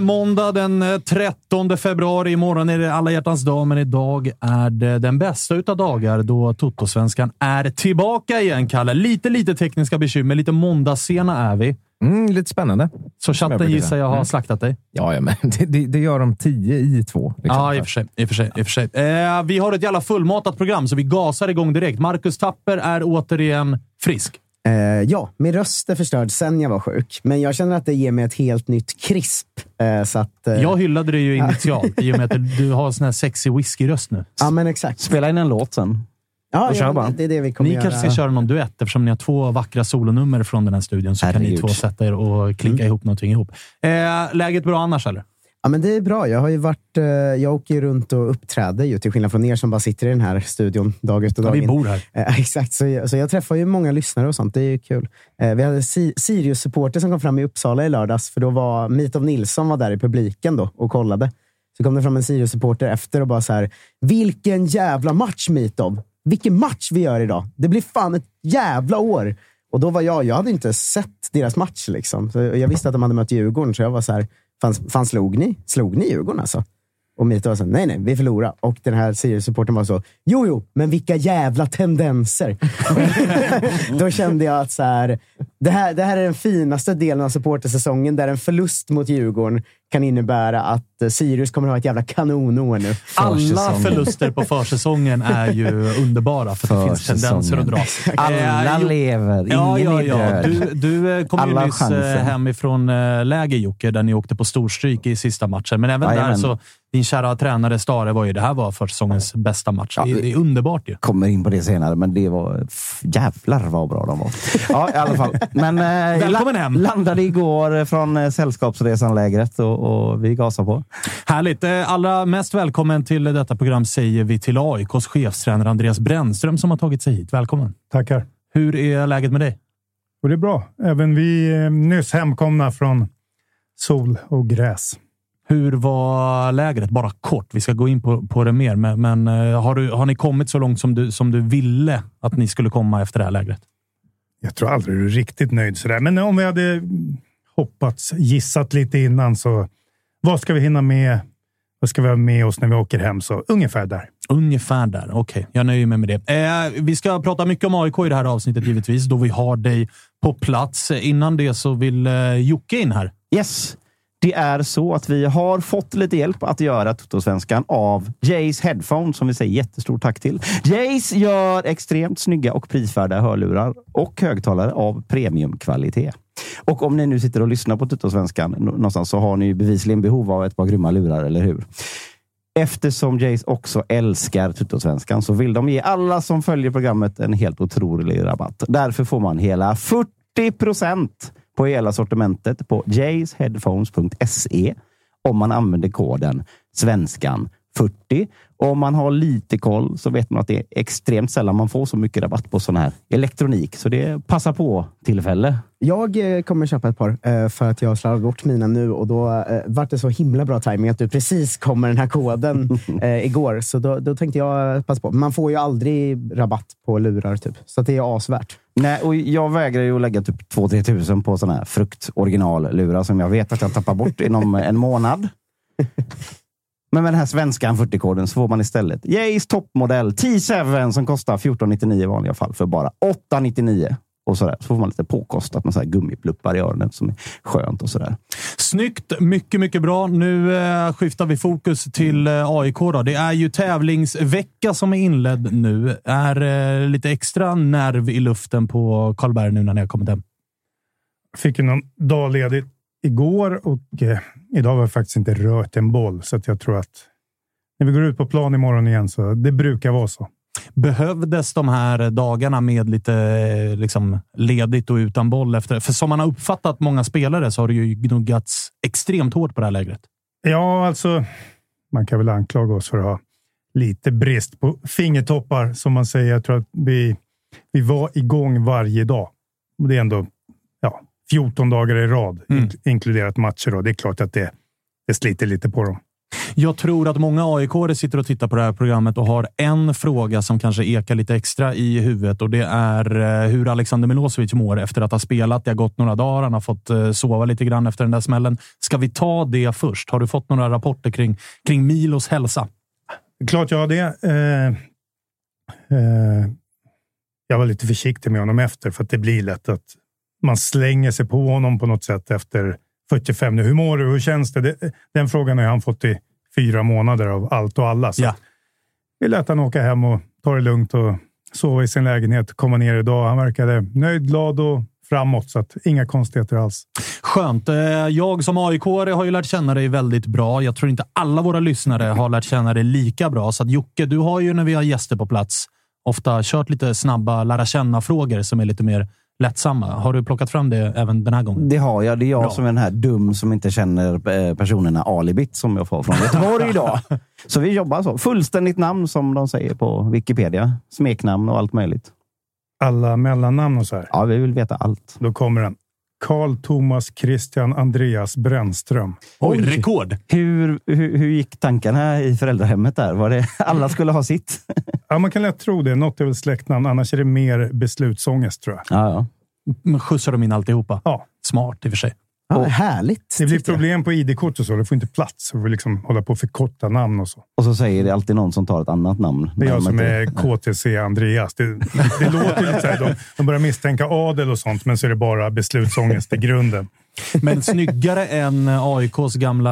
Det måndag den eh, 13 februari. Imorgon är det alla hjärtans dag, men idag är det den bästa utav dagar då Totosvenskan är tillbaka igen, Kalle. Lite, lite tekniska bekymmer. Lite måndagssena är vi. Mm, lite spännande. Så chatten gissar jag har Mm. slaktat dig. Ja, ja men det, det, det gör de tio i två. liksom. Ja, i och för sig. I och för sig, i för sig. Eh, vi har ett jävla fullmatat program, så vi gasar igång direkt. Marcus Tapper är återigen frisk. Eh, ja, min röst är förstörd sen jag var sjuk, men jag känner att det ger mig ett helt nytt krisp. Eh, så att, eh, Jag hyllade det ju initialt i och med att du har sån här sexig whiskyröst nu. Ja, men exakt. Spela in en låt sen. Ja, ja, det är det vi kommer Ni göra. kanske ska köra någon duett eftersom ni har två vackra solonummer från den här studion. Så kan ni Herregud. två sätta er och klinka ihop någonting ihop. Eh, läget bra annars eller? Ja, men det är bra. Jag har ju varit... Eh, jag åker ju runt och uppträder ju, till skillnad från er som bara sitter i den här studion dag ut och Ja, dag vi in. bor här. Eh, exakt, så jag, så jag träffar ju många lyssnare och sånt. Det är ju kul. Eh, vi hade si Sirius-supporter som kom fram i Uppsala i lördags, för då var Mitov Nilsson var där i publiken då och kollade. Så kom det fram en Sirius-supporter efter och bara så här, vilken jävla match Mitov! Vilken match vi gör idag! Det blir fan ett jävla år! Och då var jag, jag hade inte sett deras match liksom. Så jag visste att de hade mött Djurgården, så jag var så här, fan, fan slog ni? Slog ni Djurgården alltså? Och Mito var så här, nej, nej, vi förlorade. Och den här Sirius-supporten var så, jo, jo, men vilka jävla tendenser. Då kände jag att så här, det, här, det här är den finaste delen av supportersäsongen, där en förlust mot Djurgården kan innebära att eh, Sirius kommer att ha ett jävla kanonår nu. Alla förluster på försäsongen är ju underbara för att det finns tendenser att dra. Alla Eh, jo- lever, ingen Ja, ja, är ja. död. Du, du eh, kom Alla ju nyss chansen. eh, hem ifrån läger, Jocke, där ni åkte på storstryk i sista matchen. Men även där Jajamän. så, din kära tränare Stare var ju, det här var försäsongens bästa match. Ja, det, är underbart ju. Kommer in på det senare, men det var... Jävlar vad bra de var. Ja, i alla fall. Men, eh, Välkommen hem. Landade igår från eh, Sällskapsresan-lägret och, och vi gasar på. Härligt. Eh, Allra mest välkommen till detta program säger vi till AIKs chefstränare Andreas Brännström som har tagit sig hit. Välkommen! Tackar. Hur är läget med dig? Och det är bra. Även vi är nyss hemkomna från sol och gräs. Hur var lägret? Bara kort. Vi ska gå in på, på det mer. Men, men eh, har, du, har ni kommit så långt som du, som du ville att ni skulle komma efter det här lägret? Jag tror aldrig du är riktigt nöjd sådär. Men om vi hade hoppats, gissat lite innan så vad ska vi hinna med? Vad ska vi ha med oss när vi åker hem? Så ungefär där. Ungefär där. Okej, jag nöjer mig med det. Eh, vi ska prata mycket om AIK i det här avsnittet givetvis, då vi har dig på plats. Innan det så vill eh, Jocke in här. Yes. Det är så att vi har fått lite hjälp att göra Toto-svenskan av Jays Headphone som vi säger jättestort tack till. Jays gör extremt snygga och prisvärda hörlurar och högtalare av premiumkvalitet. Och om ni nu sitter och lyssnar på Tuttosvenskan någonstans så har ni ju bevisligen behov av ett par grymma lurar, eller hur? Eftersom Jays också älskar Tuttosvenskan så vill de ge alla som följer programmet en helt otrolig rabatt. Därför får man hela 40 procent på hela sortimentet på jaysheadphones.se om man använder koden svenskan 40. Och om man har lite koll så vet man att det är extremt sällan man får så mycket rabatt på sån här elektronik. Så det är passa på tillfälle. Jag eh, kommer köpa ett par eh, för att jag har slarvat bort mina nu och då eh, vart det så himla bra timing att du precis kom med den här koden igår. Så då, då tänkte jag passa på. Man får ju aldrig rabatt på lurar, typ. så det är asvärt. Nej, och jag vägrar ju att lägga typ 2-3 tusen på såna här frukt originallurar som jag vet att jag tappar bort inom en månad. Men med den här svenskan 40-koden så får man istället Jays toppmodell T7 som kostar 1499 i vanliga fall för bara 899 och sådär. Så får man lite påkostat med så här gummipluppar i öronen som är skönt och sådär. Snyggt! Mycket, mycket bra. Nu eh, skiftar vi fokus till eh, AIK. Då. Det är ju tävlingsvecka som är inledd nu. Är eh, lite extra nerv i luften på Karlberg nu när ni har kommit hem? Fick ju någon dag ledigt igår och eh, idag har jag faktiskt inte rört en boll. Så att jag tror att när vi går ut på plan imorgon igen så det brukar vara så. Behövdes de här dagarna med lite eh, liksom, ledigt och utan boll? Efter? För som man har uppfattat många spelare så har det ju gnuggats extremt hårt på det här lägret. Ja, alltså. Man kan väl anklaga oss för att ha lite brist på fingertoppar som man säger. Jag tror att vi, vi var igång varje dag. Och det är ändå ja, 14 dagar i rad, Mm. inkluderat matcher. Då. Det är klart att det, det sliter lite på dem. Jag tror att många aik sitter och tittar på det här programmet och har en fråga som kanske ekar lite extra i huvudet och det är eh, hur Alexander Milosevic mår efter att ha spelat. Det har gått några dagar. Han har fått eh, sova lite grann efter den där smällen. Ska vi ta det först? Har du fått några rapporter kring, kring Milos hälsa? Klart jag har det. Eh, eh, jag var lite försiktig med honom efter, för att det blir lätt att man slänger sig på honom på något sätt efter 45. Nu, hur mår du? Hur känns det? det? Den frågan har han fått i fyra månader av allt och alla. Så Ja. vi lät han åka hem och ta det lugnt och sova i sin lägenhet. Komma ner idag. Han verkade nöjd, glad och framåt, så att inga konstigheter alls. Skönt. Eh, Jag som aik har ju lärt känna dig väldigt bra. Jag tror inte alla våra lyssnare har lärt känna dig lika bra. Så att Jocke, du har ju när vi har gäster på plats ofta kört lite snabba lära känna-frågor som är lite mer lättsamma. Har du plockat fram det även den här gången? Det har jag. Det är jag Bra. som är den här dum som inte känner eh, personerna alibit som jag får från Göteborg idag. Så vi jobbar så. Fullständigt namn som de säger på Wikipedia. Smeknamn och allt möjligt. Alla mellannamn och så här. Ja, vi vill veta allt. Då kommer den. Karl Thomas Christian Andreas Brännström. Oj, rekord! Hur, hur, hur gick tankarna i föräldrahemmet där? Var det alla skulle ha sitt? Ja, man kan lätt tro det. Något är väl släktnamn. Annars är det mer beslutsångest, tror jag. Ja, ja. Skjutsar de in alltihopa? Ja. Smart i och för sig. Ja, härligt. Det blir problem på ID-kort och så. Det får inte plats. Vi får liksom hålla på och förkorta namn och så. Och så säger det alltid någon som tar ett annat namn. Det är jag som är KTC Andreas. Det, det låter lite så här, de, de börjar misstänka adel och sånt, men så är det bara beslutsångest i grunden. Men snyggare än AIKs gamla...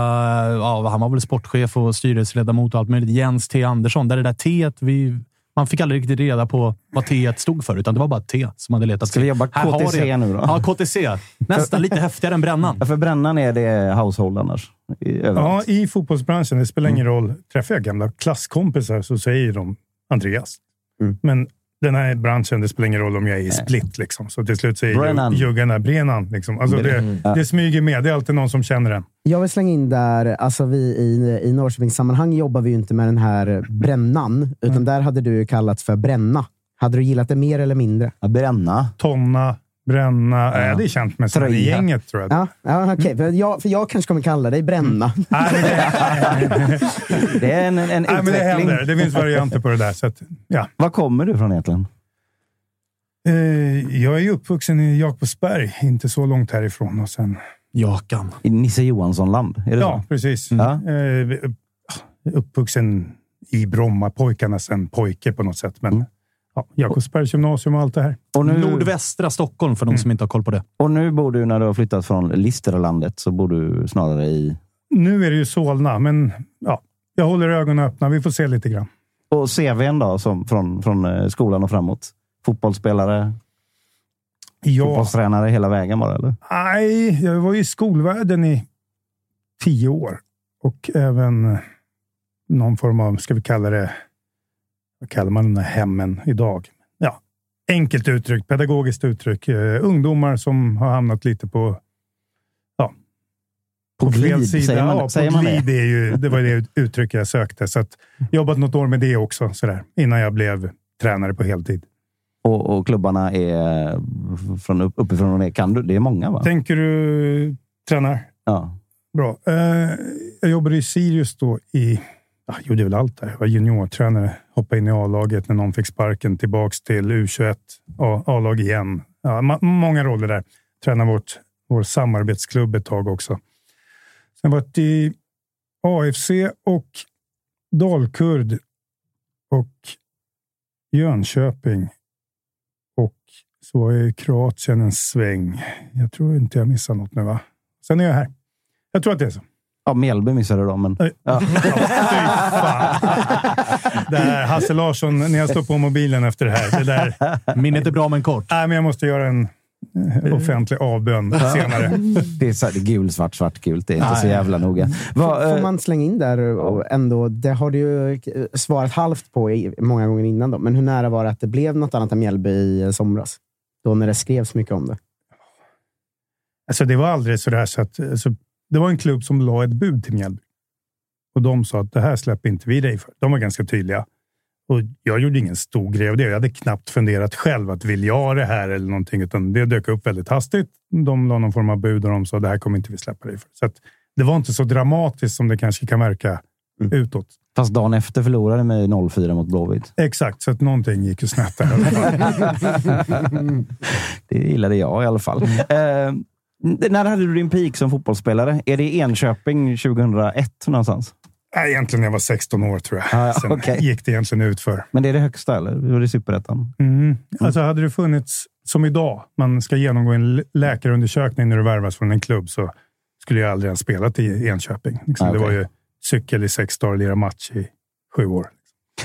Ja, han var väl sportchef och styrelseledamot och allt möjligt. Jens T Andersson. Där det där T vi man fick aldrig riktigt reda på vad T stod för, utan det var bara T som hade letat. Ska vi jobba Här har KTC nu då? Ja, KTC. Nästan lite häftigare än brännan. Ja, för brännan är det household annars. I, Ja. I fotbollsbranschen, det spelar ingen roll. Träffar jag gamla klasskompisar så säger de Andreas. Mm. Men den här branschen, det spelar ingen roll om jag är i split. Liksom. Så till slut säger juggarna Brennan. Liksom. Alltså det, det smyger med. Det är alltid någon som känner den. Jag vill slänga in där, alltså vi i, i Norrköpingssammanhang jobbar vi ju inte med den här brännan, utan där hade du kallats för bränna. Hade du gillat det mer eller mindre? Ja, bränna. Tonna, bränna. Äh, det är känt med Tröja. gänget tror jag. Ja, ja okej. För, jag, för jag kanske kommer kalla dig bränna. Det, är en, en nej, men det utveckling. händer. Det finns varianter på det där. Så att, ja. Var kommer du från egentligen? Eh, Jag är uppvuxen i Jakobsberg, inte så långt härifrån. Och sen, Jakan. I Nisse Johansson-land? Är det ja, så? precis. Ja. Eh, uppvuxen i Brommapojkarna sen pojke på något sätt. Men ja, Jakobsbergs gymnasium och allt det här. Och nu, Nordvästra Stockholm för de som inte har koll på det. och nu bor du, när du har flyttat från Listerlandet, så bor du snarare i... Nu är det ju Solna, men ja, jag håller ögonen öppna. Vi får se lite grann. Och CVn då, som, från, från eh, skolan och framåt? Fotbollsspelare, Ja, fotbollstränare hela vägen bara, eller? nej, jag var ju i skolvärlden i tio år och även någon form av, ska vi kalla det, vad kallar man de här hemmen idag? Ja, enkelt uttryck, pedagogiskt uttryck. Eh, ungdomar som har hamnat lite på ja, På fel glid, sida. säger man, ja, säger på man det? glid är ju, det var det uttryck jag sökte. Så att, jobbat något år med det också, sådär, innan jag blev tränare på heltid. Och, och klubbarna är från upp, uppifrån och ner. Kan du? Det är många, va? Tänker du tränar? Ja. Bra. Eh, jag jobbade i Sirius då i, ja, gjorde väl allt där. Jag var juniortränare, hoppade in i A-laget när någon fick sparken, tillbaks till U21, A- A-lag igen. Ja, många roller där. Tränade vårt, vår samarbetsklubb ett tag också. Sen varit i AFC och Dalkurd och Jönköping. Och så var jag i Kroatien en sväng. Jag tror inte jag missar något nu, va? Sen är jag här. Jag tror att det är så. ja, Mjällby missade du då, men... Nej. Ja. Fy fan. Det här, Hasse Larsson, när jag står på mobilen efter det här. Det där, Minnet är bra men kort. nej, men jag måste göra en eh, offentlig avbön senare. Det är, så här, det är gul, svart, svart, gult. Det är inte så jävla noga. Va, Får eh, man slänga in där och ändå, det har du ju eh, svarat halvt på många gånger innan. Då. Men hur nära var det att det blev något annat än Mjällby i somras? Då när det skrevs mycket om det. Alltså, det var aldrig så där så att... Alltså, det var en klubb som la ett bud till Mjällby. Och de sa att det här släpper inte vi dig för. De var ganska tydliga. Och jag gjorde ingen stor grej av det. Jag hade knappt funderat själv att vill jag det här eller någonting. Utan det dök upp väldigt hastigt. De la någon form av bud och de sa det här kommer inte vi släppa dig för. Så det var inte så dramatiskt som det kanske kan verka utåt. Fast dagen efter förlorade med 0-4 mot Blåvitt. Exakt, så att någonting gick ju snett där. Det gillade jag i alla fall. Eh, när hade du din peak som fotbollsspelare? Är det Enköping 2001 någonstans? Nej, egentligen när jag var 16 år tror jag. Ah, ja, Sen okej. gick det egentligen ut för. Men det är det högsta, eller? Var det superettan? Mm. Alltså hade det funnits som idag, man ska genomgå en läkarundersökning när du värvas från en klubb, så skulle jag aldrig ha spelat i Enköping. Liksom. Ah, Det var ju cykel i sex dagar lira match i sju år.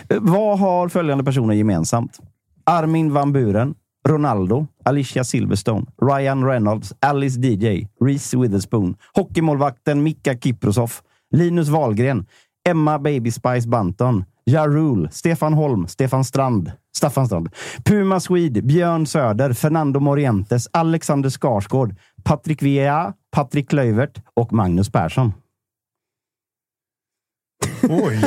Eh, Vad har följande personer gemensamt? Armin van Buren, Ronaldo, Alicia Silverstone, Ryan Reynolds, Alice DJ, Reese Witherspoon, hockeymålvakten Mika Kiprosoff, Linus Wahlgren, Emma Baby Spice Banton, Ja Rule, Stefan Holm, Stefan Strand, Staffan Strand, Puma Swede, Björn Söder, Fernando Morientes, Alexander Skarsgård, Patrik Vea, Patrik Klöivert och Magnus Persson. Oj!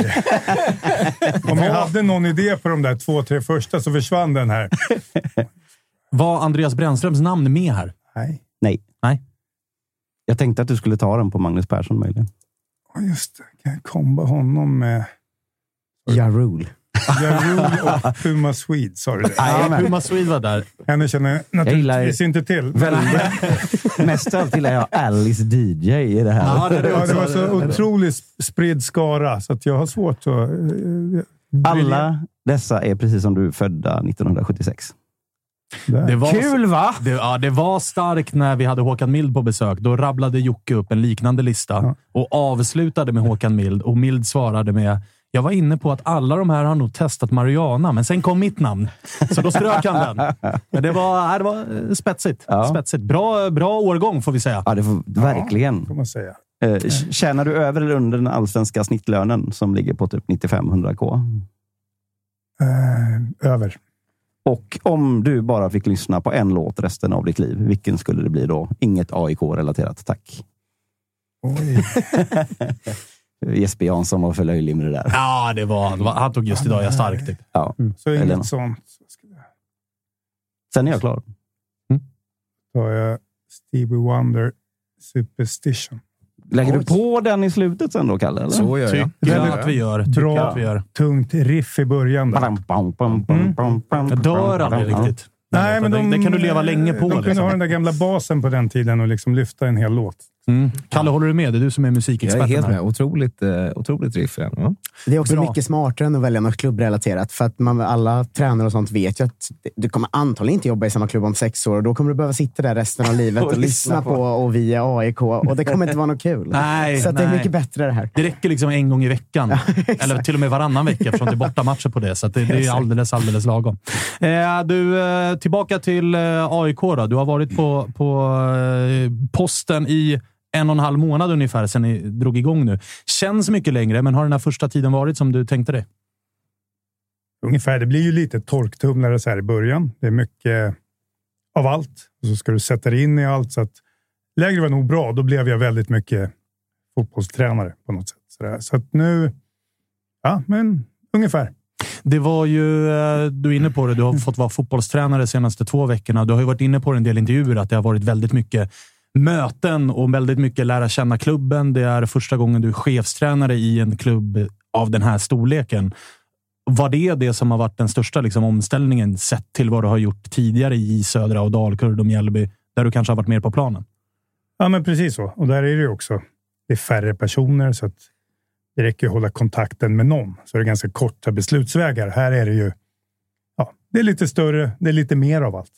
Om jag hade någon idé på de där två, tre första så försvann den här. Var Andreas Brännströms namn med här? Nej, Nej. Nej. Jag tänkte att du skulle ta den på Magnus Persson möjligen. Ja, just det. Kan jag komba honom med Ja Rule. Jarul och Puma Swede? Sa du det? Ja, Puma Swede var där. Henne känner jag naturligtvis inte till. Mest av allt gillar jag Alice DJ i det här. Ja, det det Ja, det var så otroligt spridd skara, så att jag har svårt att... eh, Alla dessa är precis som du födda 1976. Det var, Kul va? Det, ja, det var starkt när vi hade Håkan Mild på besök. Då rabblade Jocke upp en liknande lista Ja. och avslutade med Håkan Mild. Och Mild svarade med jag var inne på att alla de här har nog testat marijuana, men sen kom mitt namn. Så då strök han den. Men det var, nej, det var eh, spetsigt. Ja. spetsigt. Bra, bra årgång, får vi säga. Ja, det får, verkligen. får man säga. Eh, tjänar du över eller under den allsvenska snittlönen som ligger på typ 95-100k? Eh, över. Och om du bara fick lyssna på en låt resten av ditt liv, vilken skulle det bli då? Inget AIK-relaterat, tack. Oj. Jesper Jansson var för löjlig med det där. Ja, det var, det var, han tog just idag jag stark. Typ. Ja. Så Eller inget sånt. Sen är jag klar. Då har jag Stevie Wonder Superstition. Lägger Oj. du på den i slutet sen då, Kalle? Eller? Så gör jag. Tycker Väldigt att vi gör. Bra. att vi gör. Tungt riff i början. Där. Bam, bam, bam, bam, bam, bam, Jag dör aldrig bam. riktigt. Nej, men de, det kan du leva länge på. De kunde liksom. ha den där gamla basen på den tiden och liksom lyfta en hel låt. Mm. Kalle, håller du med? Det är du som är Jag musikexperten är helt här. med. Otroligt, eh, otroligt riff. Ja. Det är också Bra. mycket smartare än att välja något klubbrelaterat. För att man, alla tränare och sånt vet ju att du kommer antagligen inte jobba i samma klubb om sex år. Och då kommer du behöva sitta där resten av livet och, Och lyssna lyssna på och vi är AIK. Och det kommer inte vara något kul. Nej, Så att det är mycket bättre det här. Det räcker liksom en gång i veckan. Eller till och med varannan vecka eftersom det är bortamatcher på det. Så att det, det är alldeles, alldeles lagom. Eh, du, eh, tillbaka till eh, AIK då. Du har varit på, på eh, posten i en och en halv månad ungefär sedan ni drog igång nu. Känns mycket längre, men har den här första tiden varit som du tänkte dig? Ungefär. Det blir ju lite torktumlare så här i början. Det är mycket av allt. Och så ska du sätta dig in i allt. Så att lägre var nog bra. Då blev jag väldigt mycket fotbollstränare på något sätt. Så, så att nu, ja, men ungefär. Det var ju, eh, du är inne på det, du har fått vara fotbollstränare de senaste två veckorna. Du har ju varit inne på det i en del intervjuer att det har varit väldigt mycket möten och väldigt mycket lära känna klubben. Det är första gången du är chefstränare i en klubb av den här storleken. Var det det som har varit den största liksom, omställningen sett till vad du har gjort tidigare i Södra och Dalkurd och Mjällby, där du kanske har varit mer på planen? Ja, men precis så. Och där är det ju också. Det är färre personer så att det räcker att hålla kontakten med någon. Så det är ganska korta beslutsvägar. Här är det ju. Ja, det är lite större. Det är lite mer av allt.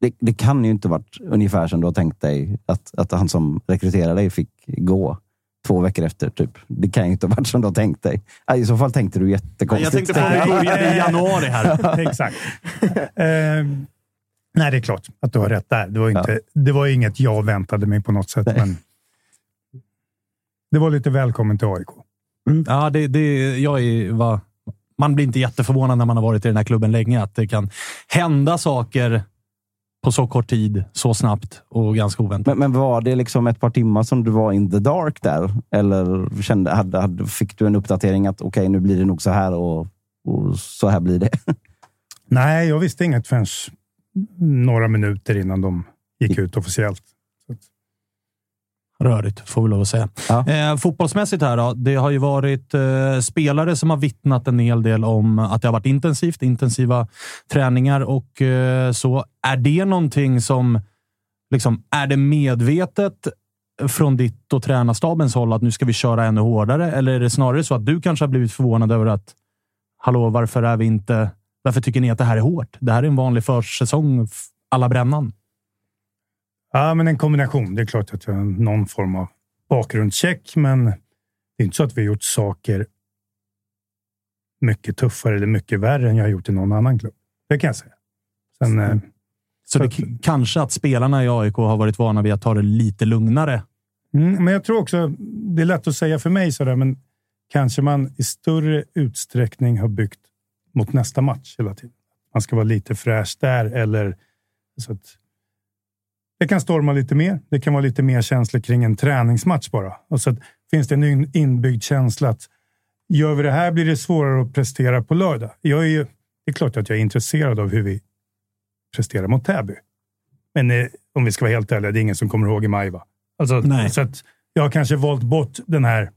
Det, det kan ju inte varit ungefär som du har tänkt dig att, att han som rekryterade dig fick gå två veckor efter. Typ. Det kan ju inte ha varit som du har tänkt dig. Ja, I så fall tänkte du jättekonstigt. Jag tänkte på att vi började i januari här. Exakt. eh, nej, det är klart att du har rätt där. Det var, inte, det var inget jag väntade mig på något sätt. Men det var lite välkommen till AIK. Ja, det, det, jag är, va, man blir inte jätteförvånad när man har varit i den här klubben länge att det kan hända saker på så kort tid, så snabbt och ganska oväntat. Men, men var det liksom ett par timmar som du var in the dark där? Eller kände, hade, hade, fick du en uppdatering att okej, nu blir det nog så här och, och så här blir det? Nej, jag visste inget förrän några minuter innan de gick ut officiellt. Rörigt, får vi lov att säga. Ja. Eh, fotbollsmässigt här då. Det har ju varit eh, spelare som har vittnat en hel del om att det har varit intensivt, intensiva träningar och eh, så. Är det någonting som, liksom, är det medvetet från ditt och tränarstabens håll att nu ska vi köra ännu hårdare? Eller är det snarare så att du kanske har blivit förvånad över att, hallå, varför är vi inte, varför tycker ni att det här är hårt? Det här är en vanlig försäsong, alla brännan. Ja, men en kombination. Det är klart att jag har någon form av bakgrundscheck, men det är inte så att vi har gjort saker mycket tuffare eller mycket värre än jag har gjort i någon annan klubb. Det kan jag säga. Sen, eh, Så det, k- kanske att spelarna i AIK har varit vana vid att ta det lite lugnare Mm, men jag tror också, det är lätt att säga för mig sådär, men kanske man i större utsträckning har byggt mot nästa match hela tiden. Man ska vara lite fräsch där eller så att det kan storma lite mer. Det kan vara lite mer känslor kring en träningsmatch bara. Och så finns det en in- inbyggd känsla att gör vi det här blir det svårare att prestera på lördag. Jag är ju, det är klart att jag är intresserad av hur vi presterar mot Täby. Men eh, om vi ska vara helt ärliga, det är ingen som kommer ihåg i maj. Va? Alltså, Nej. Så att jag har kanske valt bort den här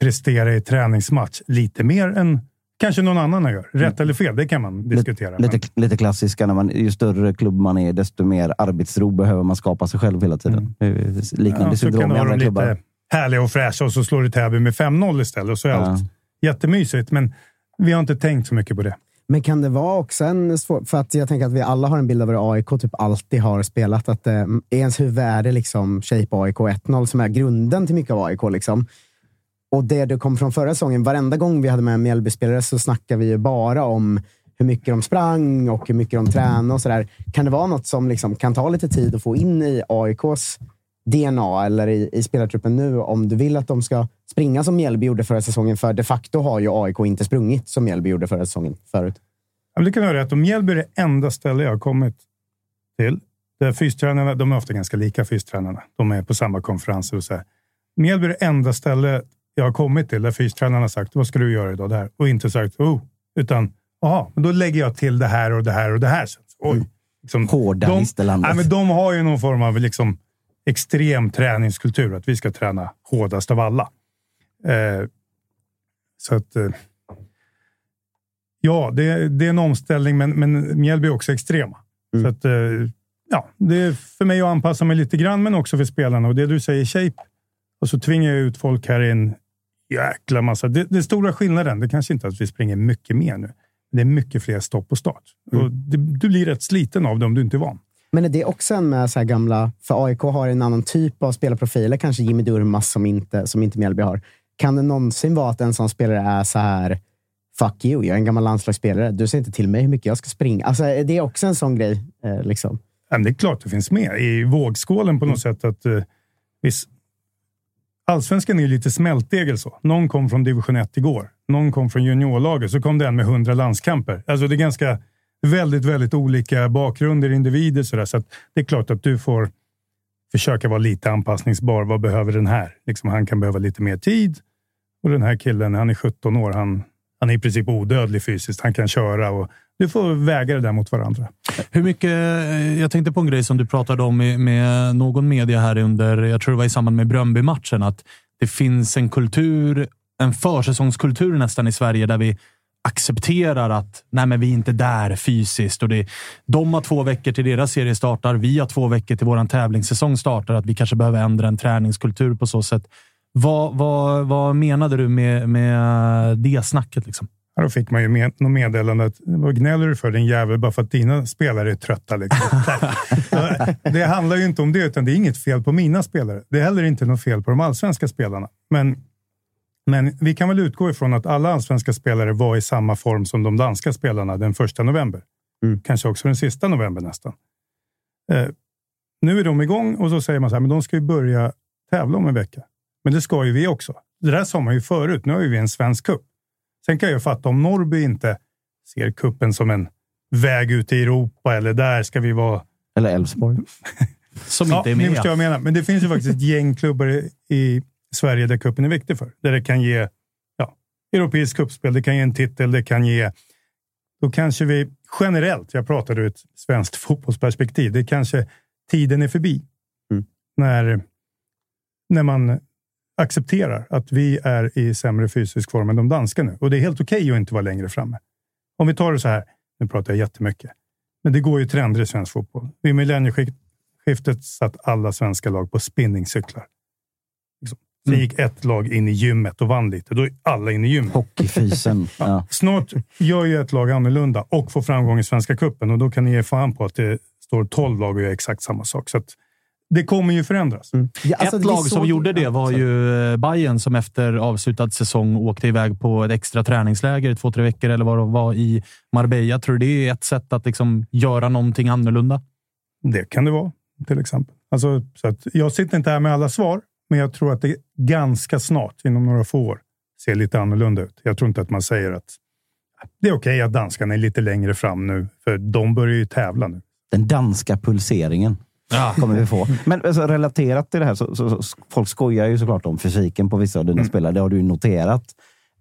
prestera i träningsmatch lite mer än kanske någon annan gör. Rätt eller fel, det kan man diskutera. Lite, lite klassiska, när man, ju större klubb man är, desto mer arbetsro behöver man skapa sig själv hela tiden. Är Liknande Ja, syndrom i andra klubbar. lite härliga och fräscha och så slår du Täby med 5-0 istället. Och så är Ja. allt jättemysigt, men vi har inte tänkt så mycket på det. Men kan det vara också en svår... För att jag tänker att vi alla har en bild av hur AIK typ alltid har spelat. Att eh, ens huvud är det liksom Shape AIK 1-0 som är grunden till mycket av AIK. Liksom. Och det du kom från förra säsongen, varenda gång vi hade med en Mjällbyspelare så snackade vi ju bara om hur mycket de sprang och hur mycket de tränade och sådär. Kan det vara något som liksom kan ta lite tid att få in i AIKs DNA eller i, i spelartruppen nu om du vill att de ska springa som Mjällby gjorde förra säsongen? För de facto har ju AIK inte sprungit som Mjällby gjorde förra säsongen förut. Ja, det kan vara rätt. Om Mjällby är det enda ställe jag har kommit till. Där fystränarna, de är ofta ganska lika fystränarna. De är på samma konferenser och så här. Mjällby är det enda ställe jag har kommit till där fystränarna har sagt vad ska du göra idag där? Och inte sagt oh, utan jaha, men då lägger jag till det här och det här och det här. Oj. Liksom, Hårda de, nej, men de har ju någon form av liksom extrem träningskultur. Att vi ska träna hårdast av alla. Eh, så att... Eh, ja, det, det är en omställning, men, men Mjällby är också extrema. Så att, eh, ja, det är för mig att anpassa mig lite grann, men också för spelarna. Och det du säger, shape. Och så tvingar jag ut folk här i en jäkla massa. Det, det är stora skillnaden, det kanske inte är att vi springer mycket mer nu. Det är mycket fler stopp och start. Mm. Och det, du blir rätt sliten av det om du inte är van. Men är det också en med så här gamla... För AIK har en annan typ av spelarprofiler, kanske Jimmy Durmaz som inte, som inte Mjällby har. Kan det någonsin vara att en sån spelare är så här Fuck you, jag är en gammal landslagsspelare. Du säger inte till mig hur mycket jag ska springa. Alltså, är det också en sån grej? Eh, liksom? Det är klart det finns med i vågskålen på något Mm. sätt. att eh, visst, Allsvenskan är lite smältdegel så. Någon kom från division 1 igår. Någon kom från juniorlaget. Så kom den med 100 landskamper. Alltså det är ganska väldigt, väldigt olika bakgrunder, individer. Så, där. så att det är klart att du får försöka vara lite anpassningsbar. Vad behöver den här? Liksom, han kan behöva lite mer tid. Och den här killen, han är 17 år. Han, han är i princip odödlig fysiskt. Han kan köra och du får väga det där mot varandra. Hur mycket, eh, jag tänkte på en grej som du pratade om med, med någon media här under, jag tror det var i samband med Bröndby-matchen, att det finns en kultur, en försäsongskultur nästan i Sverige där vi accepterar att nej men vi är inte där fysiskt. Och det, de har två veckor till deras serie startar. Vi har två veckor till vår tävlingssäsong startar. Att vi kanske behöver ändra en träningskultur på så sätt. Vad, vad, vad menade du med, med det snacket? Liksom? Ja, då fick man ju med, något meddelande att vad gnäller du för din jävel bara för att dina spelare är trötta. Liksom. Det handlar ju inte om det, utan det är inget fel på mina spelare. Det är heller inte något fel på de allsvenska spelarna. Men, men vi kan väl utgå ifrån att alla allsvenska spelare var i samma form som de danska spelarna den första november. Kanske också den sista november nästan. Eh, nu är de igång och så säger man så här, men de ska ju börja tävla om en vecka. Men det ska ju vi också. Det där sa man ju förut. Nu har ju vi en svensk cup. Sen kan jag fatta om Norrby inte ser kuppen som en väg ut i Europa eller där ska vi vara. Eller Elfsborg. Som Ja, inte är ni med. förstår vad jag menar. Men det finns ju faktiskt ett gäng klubbar i- i Sverige där kuppen är viktig för. Där det kan ge ja, europeisk kuppspel, det kan ge en titel, det kan ge... Då kanske vi generellt, jag pratar ur ett svenskt fotbollsperspektiv, det kanske tiden är förbi. Mm. När, när man accepterar att vi är i sämre fysisk form än de danska nu. Och det är helt okej att inte vara längre framme. Om vi tar det så här, nu pratar jag jättemycket, men det går ju trender i svensk fotboll. Vid millennieskiftet satt alla svenska lag på spinningcyklar. Liksom. Sen gick ett lag in i gymmet och vann lite. Då är alla inne i gymmet. Hockeyfysen. Ja. Snart gör ju ett lag annorlunda och får framgång i Svenska cupen och då kan ni ge fan på att det står 12 lag och gör exakt samma sak. Så att det kommer ju förändras. Ja, alltså, Ett lag som gjorde det var ju eh, Bayern som efter avslutad säsong åkte iväg på ett extra träningsläger i två, tre veckor eller vad det var i Marbella. Tror du det är ett sätt att liksom göra någonting annorlunda? Det kan det vara, till exempel. Alltså, så att jag sitter inte här med alla svar, men jag tror att det ganska snart, inom några få år, ser lite annorlunda ut. Jag tror inte att man säger att det är okej att danskarna är lite längre fram nu, för de börjar ju tävla nu. Den danska pulseringen kommer vi få. Men alltså, relaterat till det här, så, så, så, folk skojar ju såklart om fysiken på vissa av dina spelare. Det har du noterat.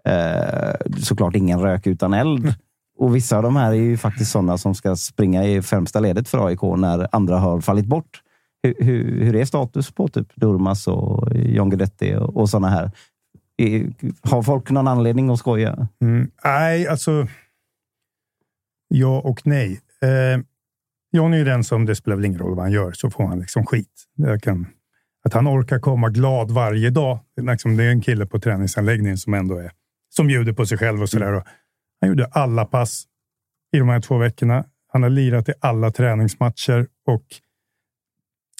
Eh, såklart ingen rök utan eld. Och vissa av de här är ju faktiskt sådana som ska springa i främsta ledet för AIK när andra har fallit bort. Hur, hur, hur är status på typ Durmas och John Guidetti och, och sådana här? Är- Har folk någon anledning att skoja? Mm. Nej, alltså. Ja och nej. Eh, John är den som, det spelar väl ingen roll vad han gör, så får han liksom skit. Kan, att han orkar komma glad varje dag. Det är Liksom, det är en kille på träningsanläggningen som ändå är, som bjuder på sig själv och sådär. Och Han gjorde alla pass i de här två veckorna. Han har lirat i alla träningsmatcher och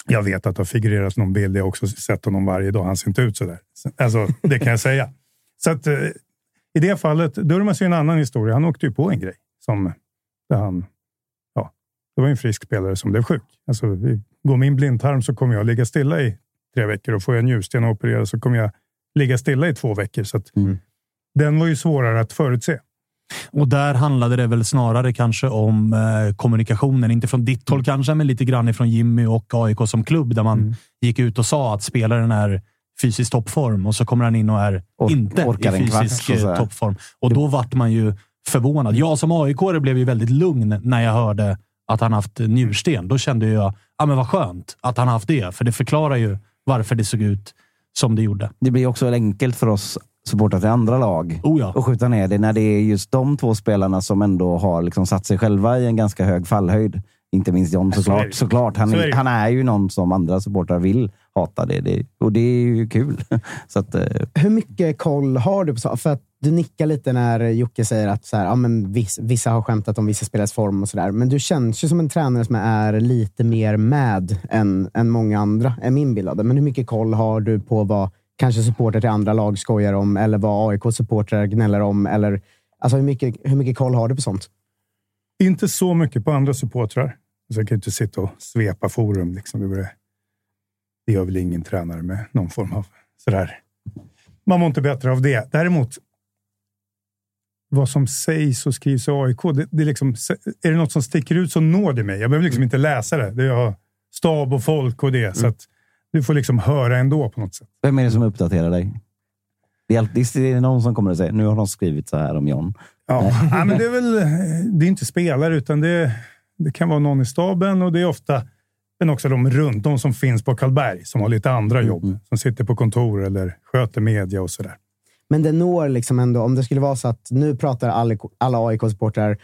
jag vet att det har figurerat någon bild. Jag har också sett honom varje dag. Han ser inte ut sådär. Alltså, det kan jag säga. Så att, eh, i det fallet, Durmaz är en annan historia. Han åkte ju på en grej som där han, det var en frisk spelare som blev sjuk. Alltså, går min blindtarm så kommer jag ligga stilla i tre veckor och får jag en njursten och operera så kommer jag ligga stilla i två veckor. Så att, Den var ju svårare att förutse. Och där handlade det väl snarare kanske om eh, kommunikationen. Inte från ditt håll kanske, men lite grann ifrån Jimmy och AIK som klubb. Där man gick ut och sa att spelaren är fysiskt toppform och så kommer han in och är Or- inte orkar i kvart, fysisk att eh, toppform. Och då vart man ju förvånad. Jag som aik blev ju väldigt lugn när jag hörde att han haft njursten. Då kände jag, ja men vad skönt att han haft det. För det förklarar ju varför det såg ut som det gjorde. Det blir också enkelt för oss supportrar till andra lag Oh ja. och skjuta ner det när det är just de två spelarna som ändå har liksom satt sig själva i en ganska hög fallhöjd. Inte minst John Så såklart. det. såklart. Han, Så är han är ju någon som andra supportrar vill hata. Det, det, och det är ju kul. Så att, eh, Hur mycket koll har du på så? För att du nickar lite när Jocke säger att så här, ja, men viss, vissa har skämtat om vissa spelares form och sådär. Men du känns ju som en tränare som är lite mer med än, än många andra, är min bild av det. Men hur mycket koll har du på vad kanske supporter till andra lag skojar om eller vad AIK-supportrar gnäller om? Eller, alltså hur, mycket, hur mycket koll har du på sånt? Inte så mycket på andra supportrar. Så jag kan inte sitta och svepa forum. Liksom. Det, det gör väl ingen tränare med någon form av sådär. Man mår inte bättre av det. Däremot, vad som sägs och skrivs i AIK, det, det är, liksom, är det något som sticker ut så når det mig. Jag behöver liksom inte läsa det. Det är stab och folk och det. Så att du får liksom höra ändå på något sätt. vem är det som uppdaterar dig? Det är, alltid, det är någon som kommer att säga nu har de skrivit så här om John. Ja, ja, men det är väl det är inte spelare, utan det, det kan vara någon i staben och det är ofta men också de runt, de som finns på Karlberg, som har lite andra jobb. Som sitter på kontor eller sköter media och sådär. Men det når liksom ändå, om det skulle vara så att nu pratar alla, alla AIK-supportrar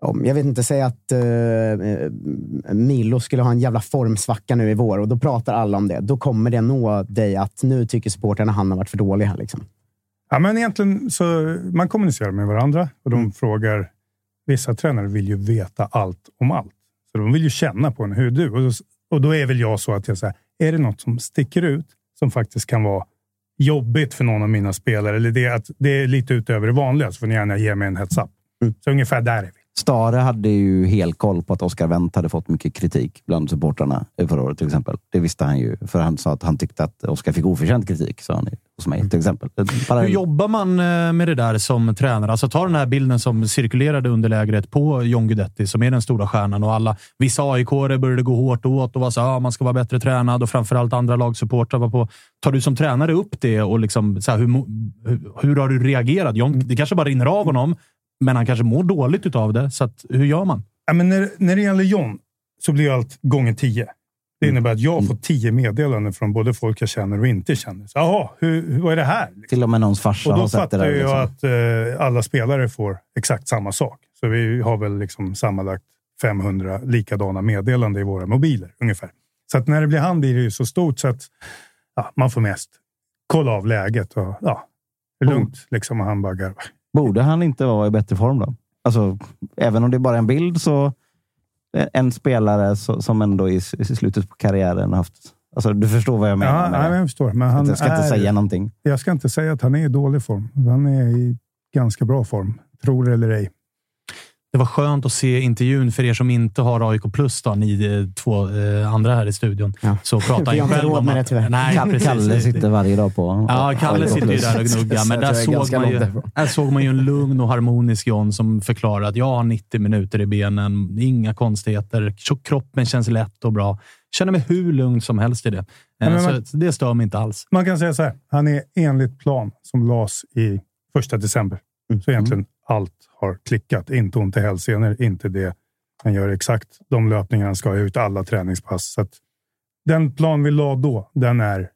om, jag vet inte, säg att uh, Milo skulle ha en jävla formsvacka nu i vår och då pratar alla om det. Då kommer det nå dig att nu tycker supportrarna han har varit för dålig här. Liksom. Ja, men egentligen så man kommunicerar med varandra och de frågar. Vissa tränare vill ju veta allt om allt. Så de vill ju känna på en. Hur du? Och då, och då är väl jag så att jag säger, är det något som sticker ut som faktiskt kan vara jobbigt för någon av mina spelare eller det, att det är lite utöver det vanliga så får ni gärna ge mig en heads up. Så ungefär där är vi. Stare hade ju helt koll på att Oscar Wendt hade fått mycket kritik bland supportrarna förra året till exempel. Det visste han ju, för han sa att han tyckte att Oscar fick oförtjänt kritik, sa han hos mig till exempel. Bara, Hur jobbar man eh, med det där som tränare? Alltså ta den här bilden som cirkulerade under lägret på John Guidetti, som är den stora stjärnan och alla. Vissa aik började gå hårt åt och var så ah, man ska vara bättre tränad och framförallt andra lagsupportrar var på. Tar du som tränare upp det och liksom, så här, hur, hur, har du reagerat? John, det kanske bara rinner av honom, men han kanske mår dåligt utav det. Så att, hur gör man? Ja, men när, när det gäller John så blir allt gånger tio. Det innebär att jag får tio meddelanden från både folk jag känner och inte känner. Så, Jaha, hur, vad är det här? till och med någons farsa Och har då sett det där. jag Liksom. att eh, alla spelare får exakt samma sak. Så vi har väl liksom sammanlagt 500 likadana meddelanden i våra mobiler ungefär. Så att när det blir han blir det ju så stort så att ja, man får mest kolla av läget. Och, ja, det är lugnt liksom. Och han bara garvar. Borde han inte vara i bättre form då? Alltså, även om det är bara en bild så en spelare som ändå i, slutet på karriären haft... Alltså, du förstår vad jag menar. Ja, nej, jag förstår. Men han jag ska inte är, säga någonting. Jag ska inte säga att han är i dålig form. Han är i ganska bra form. Tror det eller ej. Det var skönt att se intervjun för er som inte har AIK plus, då, ni eh, två eh, andra här i studion. Ja. Så pratar inte själv om med det, att... tyvärr. Nej, Kalle, precis. Kalle sitter varje dag på... Ja, Kalle sitter ju där och gnuggar, men där Så jag är såg, man ju, där såg man ju en lugn och harmonisk John som förklarar att jag har 90 minuter i benen, inga konstigheter, kroppen känns lätt och bra. Känner mig hur lugn som helst i det. Eh, men man- Så det stör mig inte alls. Man kan säga så här. Han är enligt plan som lades i första december. Så egentligen allt har klickat. Inte ont i hälsenor, inte det. Han gör exakt de löpningar han ska ha ut, alla träningspass. Så att den plan vi la då, den är...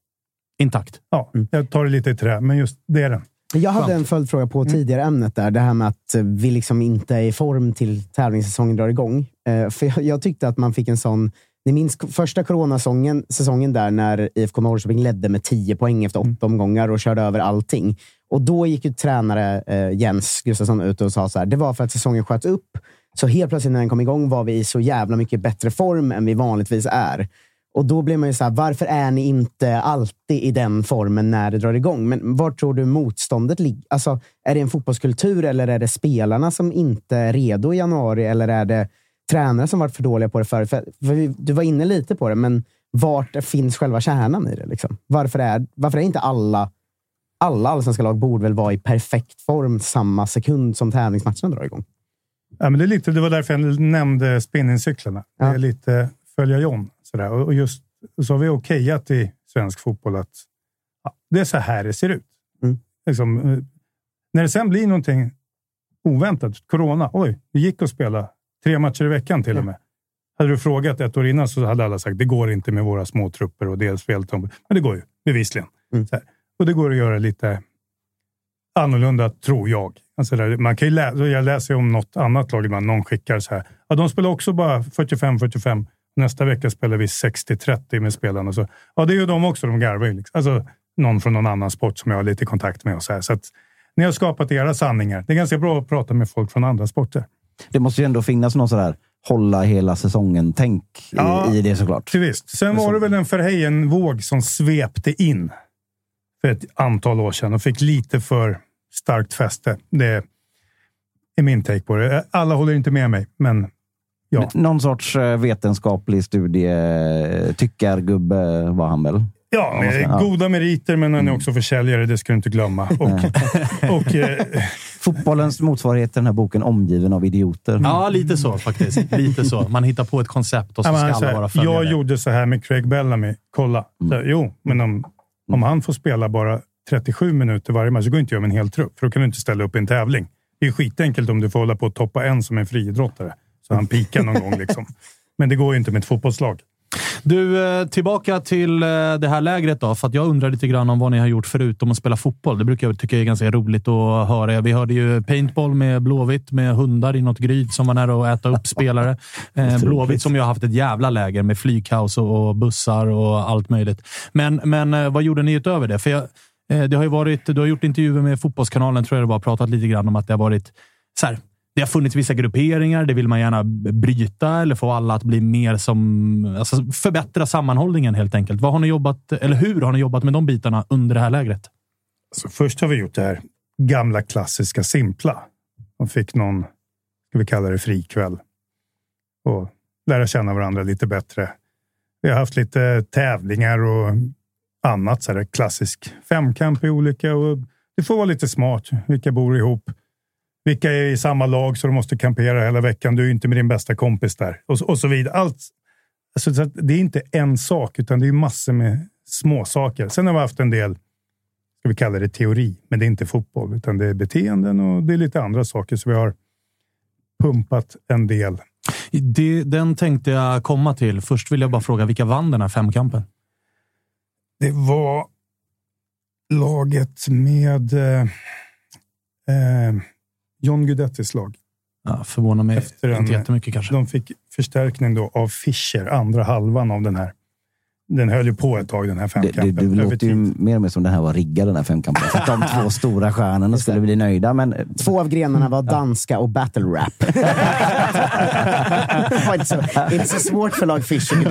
Intakt. Ja, jag tar det lite i trä, men just det är den. Jag hade en följdfråga på tidigare ämnet där. Det här med att vi liksom inte är i form till tävlingssäsongen drar igång. Eh, för jag tyckte att man fick en sån... Ni minns första coronasäsongen säsongen där när IFK Norrköping ledde med 10 poäng efter åtta omgångar och körde över allting. Och då gick ju tränare eh, Jens Gustafsson ut och sa så här. Det var för att säsongen sköts upp. Så helt plötsligt när den kom igång var vi i så jävla mycket bättre form än vi vanligtvis är. Och då blir man ju så här, varför är ni inte alltid i den formen när det drar igång? Men var tror du motståndet ligger? Alltså, är det en fotbollskultur eller är det spelarna som inte är redo i januari? Eller är det tränare som varit för dåliga på det förr? För, för du var inne lite på det, men vart finns själva kärnan i det? Liksom? Varför, är, varför är inte alla alla allsvenska lag borde väl vara i perfekt form samma sekund som tävlingsmatcherna drar igång? Ja, men det, är lite, det var därför jag nämnde spinningcyklarna. Det Ja. är lite följa John. Sådär. Och och just så har vi okejat i svensk fotboll att ja, det är så här det ser ut. Mm. Liksom, eh, när det sen blir någonting oväntat, corona, oj, det gick att spela tre matcher i veckan till och med. Hade du frågat ett år innan så hade alla sagt det går inte med våra små trupper och dels feltom. Men det går ju, bevisligen. Mm. Och det går att göra lite annorlunda, tror jag. Alltså där, man kan ju lä jag läser om något annat lag ibland. Någon skickar så här. Ja, de spelar också bara 45-45. Nästa vecka spelar vi 60-30 med spelarna. Så, ja, det gör de också. De garvar ju. Liksom. Alltså, någon från någon annan sport som jag har lite kontakt med. Och så här. Så att, ni har skapat era sanningar. Det är ganska bra att prata med folk från andra sporter. Det måste ju ändå finnas någon sådär hålla hela säsongen-tänk Ja, i, i det såklart. Visst. Sen var det väl en Verheyen-våg som svepte in för ett antal år sedan och fick lite för starkt fäste. Det är min take på det. Alla håller inte med mig, men ja. Någon sorts eh, vetenskaplig studie, eh, tyckargubbe var han väl? Ja, med goda meriter, men han är också försäljare. Det ska du inte glömma. Och, och, eh, Fotbollens motsvarighet till den här boken Omgiven av idioter. Ja, lite så faktiskt. Lite så. Man hittar på ett koncept och så Ja, ska alla vara följare. jag gjorde så här med Craig Bellamy. Kolla. Så, jo, men om, om han får spela bara 37 minuter varje match så går inte jag med en hel trupp. För då kan du inte ställa upp i en tävling. Det är skitenkelt om du får hålla på att toppa en som en friidrottare. Så han pikar någon gång. Liksom. Men det går ju inte med ett fotbollslag. Du, eh, tillbaka till eh, det här lägret då. För att jag undrar lite grann om vad ni har gjort förutom att spela fotboll. Det brukar jag tycka är ganska roligt att höra. Vi hörde ju paintball med Blåvitt med hundar i något gryt som var nära att äta upp spelare. Eh, Blåvitt som ju har haft ett jävla läger med flygkaos och bussar och allt möjligt. Men, men vad gjorde ni utöver det? För jag, det har ju varit, du har gjort intervjuer med Fotbollskanalen, tror jag det var, pratat lite grann om att det har varit så här, det har funnits vissa grupperingar, det vill man gärna bryta eller få alla att bli mer som... Alltså förbättra sammanhållningen helt enkelt. Vad har ni jobbat, eller hur har ni jobbat med de bitarna under det här lägret? Så först har vi gjort det här gamla klassiska simpla. Man fick någon, ska vi kalla det frikväll. Och lära känna varandra lite bättre. Vi har haft lite tävlingar och annat. Så här klassisk femkamp i olika. Och det får vara lite smart. Vilka bor ihop? Vilka är i samma lag så de måste kampera hela veckan? Du är inte med din bästa kompis där. Och, så- och så vidare. Allt, alltså, så att det är inte en sak, utan det är massor med små saker. Sen har vi haft en del ska vi kalla det teori, men det är inte fotboll, utan det är beteenden och det är lite andra saker. Så vi har pumpat en del. Det, den tänkte jag komma till. Först vill jag bara fråga, vilka vann den här femkampen? Det var laget med eh, eh, John Guidettis lag. Ja, förvånar mig Efter en- inte jättemycket kanske. De fick förstärkning då av Fischer, andra halvan av den här. Den höll ju på ett tag, den här Det, det, femkampen. det över låter ju mer och mer som den här var riggad, den här femkampen. För att de två stora stjärnorna skulle bli nöjda. Men Två av grenarna var danska och battle rap. det var inte så, inte så svårt för lag Fischer.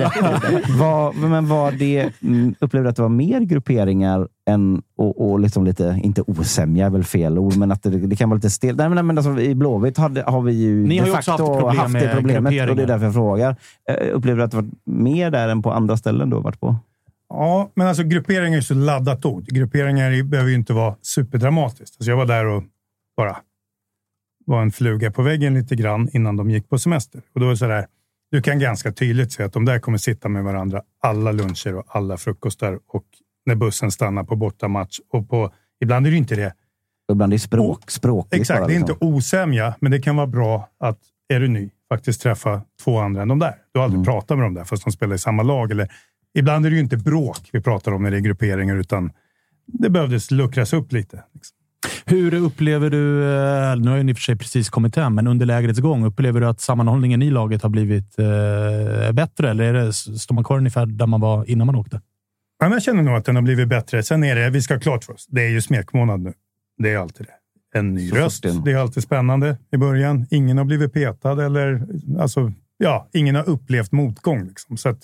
Var, men var det, mm, upplevde du att det var mer grupperingar än, och, och liksom lite, inte osämja är väl fel ord, men att det, det kan vara lite stelt. Nej, men, men alltså, I Blåvitt hade, har vi ju Ni har de facto haft problem haft det problemet och det är därför jag frågar. Eh, Upplevde du att det var mer där än på andra ställen du har varit på? Ja, men alltså grupperingar är så laddat ord. Grupperingar behöver ju inte vara superdramatiskt. Alltså jag var där och bara var en fluga på väggen lite grann innan de gick på semester. Och då är det så där, du kan ganska tydligt se att de där kommer sitta med varandra alla luncher och alla frukostar och när bussen stannar på bortamatch. Och på, ibland är det inte det. Ibland är det språk, språkligt Exakt, bara, det är liksom. inte osämja, men det kan vara bra att, är du ny, faktiskt träffa två andra än de där. Du har aldrig pratat med dem där, fast de spelar i samma lag. Eller, ibland är det ju inte bråk vi pratar om när det är grupperingar, utan det behövdes luckras upp lite. Liksom. Hur upplever du, eh, nu har ju ni för sig precis kommit hem, men under lägrets gång, upplever du att sammanhållningen i laget har blivit eh, bättre? Eller är det, står man kvar ungefär där man var innan man åkte? Ja, men jag känner nog att den har blivit bättre. Sen är det, vi ska ha klart för oss, det är ju smekmånad nu. Det är alltid det. En ny Så röst. det- Det är alltid spännande i början. Ingen har blivit petad eller alltså, ja, ingen har upplevt motgång. Liksom. Så att,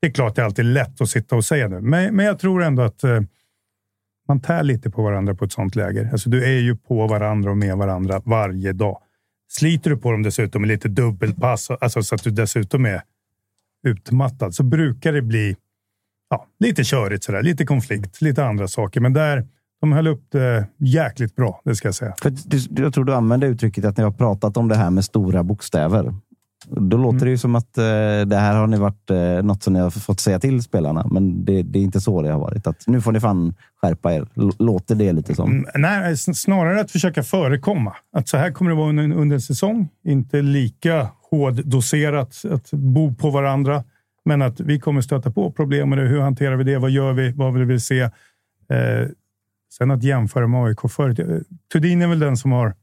det är klart det är alltid lätt att sitta och säga det. Men, men jag tror ändå att eh, man tär lite på varandra på ett sånt läger. Alltså, du är ju på varandra och med varandra varje dag. Sliter du på dem dessutom med lite dubbelpass, alltså, så att du dessutom är utmattad, så brukar det bli ja, lite körigt sådär. Lite konflikt, lite andra saker. Men där, de höll upp det jäkligt bra, det ska jag säga. För du, jag tror du använde uttrycket att ni har pratat om det här med stora bokstäver. Då låter det ju som att eh, det här har ni varit eh, något som ni har fått säga till spelarna, men det, det är inte så det har varit. Att nu får ni fan skärpa er. L- låter det lite som? Mm, Nej, s- snarare att försöka förekomma. Att så här kommer det vara under, under en säsong. Inte lika hårddoserat att bo på varandra. Men att vi kommer stöta på problem med det. Hur hanterar vi det? Vad gör vi? Vad vill vi se? Eh, sen att jämföra med AIK förut. eh, Thudin är väl den som har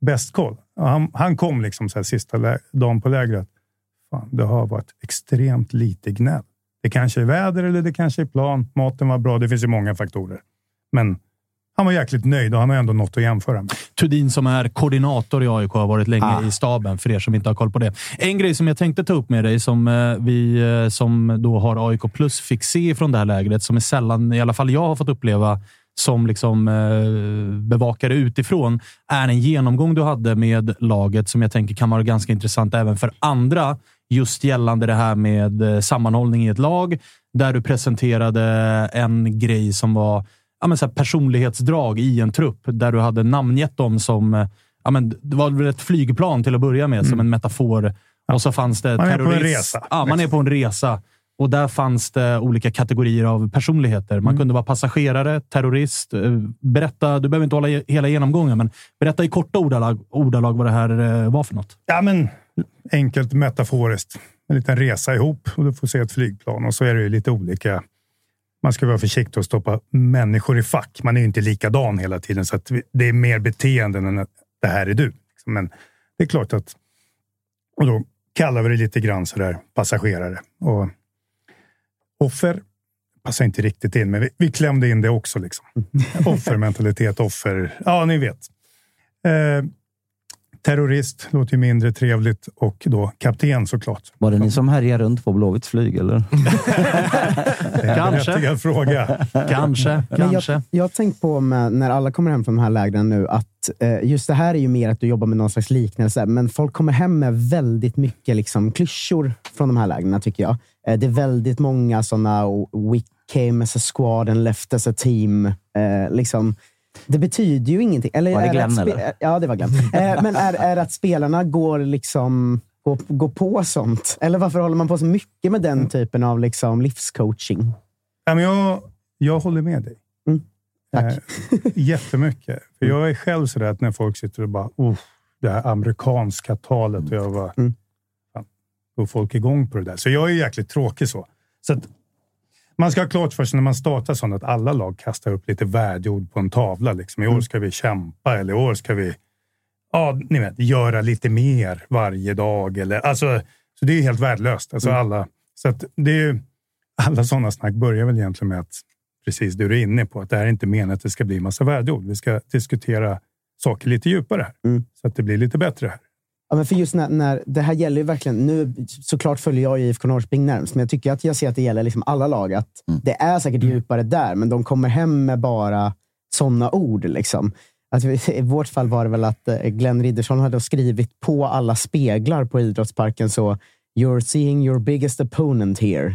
bäst koll. Han, han kom liksom så här sista dagen på lägret. Fan, det har varit extremt lite gnäll. Det kanske är väder eller det kanske är plan. Maten var bra. Det finns ju många faktorer. Men han var jäkligt nöjd och han har ändå något att jämföra med. Thudin som är koordinator i AIK har varit länge Ah. i staben, för er som inte har koll på det. En grej som jag tänkte ta upp med dig, som eh, vi eh, som då har AIK Plus fick se från det här lägret, som är sällan, i alla fall jag har fått uppleva, som liksom eh, bevakare utifrån, är en genomgång du hade med laget som jag tänker kan vara ganska intressant även för andra. Just gällande det här med sammanhållning i ett lag, där du presenterade en grej som var ja, men så personlighetsdrag i en trupp där du hade namngett dem som... eh, Ja, men det var väl ett flygplan till att börja med, som en metafor. Och så fanns det Mm. Man är på en resa. Ja, man är på en resa. Och där fanns det olika kategorier av personligheter. Mm. Man kunde vara passagerare, terrorist. eh, Berätta, du behöver inte hålla hela genomgången, men berätta i korta ordalag, ordalag vad det här eh, var för något. Ja, men enkelt metaforiskt. En liten resa ihop och du får se ett flygplan och så är det ju lite olika. Man ska vara försiktig och stoppa människor i fack. Man är ju inte likadan hela tiden så att det är mer beteenden än att det här är du. Men det är klart att och då kallar vi det lite grann sådär passagerare och offer passar inte riktigt in, men vi, vi klämde in det också. Liksom. Offermentalitet, offer. Ja, ni vet. Eh, terrorist låter ju mindre trevligt och då kapten såklart. Var det ni som härjade runt på Blåvitts flyg, eller? Det är en Kanske. fråga. Kanske, kanske. jag, jag har tänkt på med, när alla kommer hem från de här lägren nu att eh, just det här är ju mer att du jobbar med någon slags liknelse, men folk kommer hem med väldigt mycket liksom, klyschor från de här lägren, tycker jag. Eh, det är väldigt många sådana “We came as a squad and left as a team”. Eh, liksom. Det betyder ju ingenting. Eller Var det Glenn, eller? Ja, det var Glenn. Eh, men är, är det att spelarna går liksom går, går på sånt? Eller varför håller man på så mycket med den typen av liksom, livscoaching? Ja, men jag, jag håller med dig. Mm, tack. Eh, jättemycket. För jag är själv sådär att när folk sitter och bara oh, det här amerikanska talet och jag bara Mm. fan, går folk igång på det där. Så jag är jäkligt tråkig så. så att, man ska ha klart för sig när man startar sånt att alla lag kastar upp lite värdeord på en tavla. Liksom. I Mm. år ska vi kämpa eller i år ska vi ja, ni vet, göra lite mer varje dag. Eller, alltså, så det är helt värdelöst. Alltså Mm. alla, så att det är, alla sådana snack börjar väl egentligen med att precis det du är inne på, att det här är inte menat att det ska bli massa värdeord. Vi ska diskutera saker lite djupare här, Mm. så att det blir lite bättre här. Ja, men för just när, när, det här gäller ju verkligen, nu såklart följer jag IFK Norrköping närmst, men jag tycker att jag ser att det gäller liksom alla lag. Att Det är säkert djupare där, men de kommer hem med bara sådana ord. Liksom. Att vi, I vårt fall var det väl att eh, Glenn Riddersson hade skrivit på alla speglar på idrottsparken så “You're seeing your biggest opponent here”.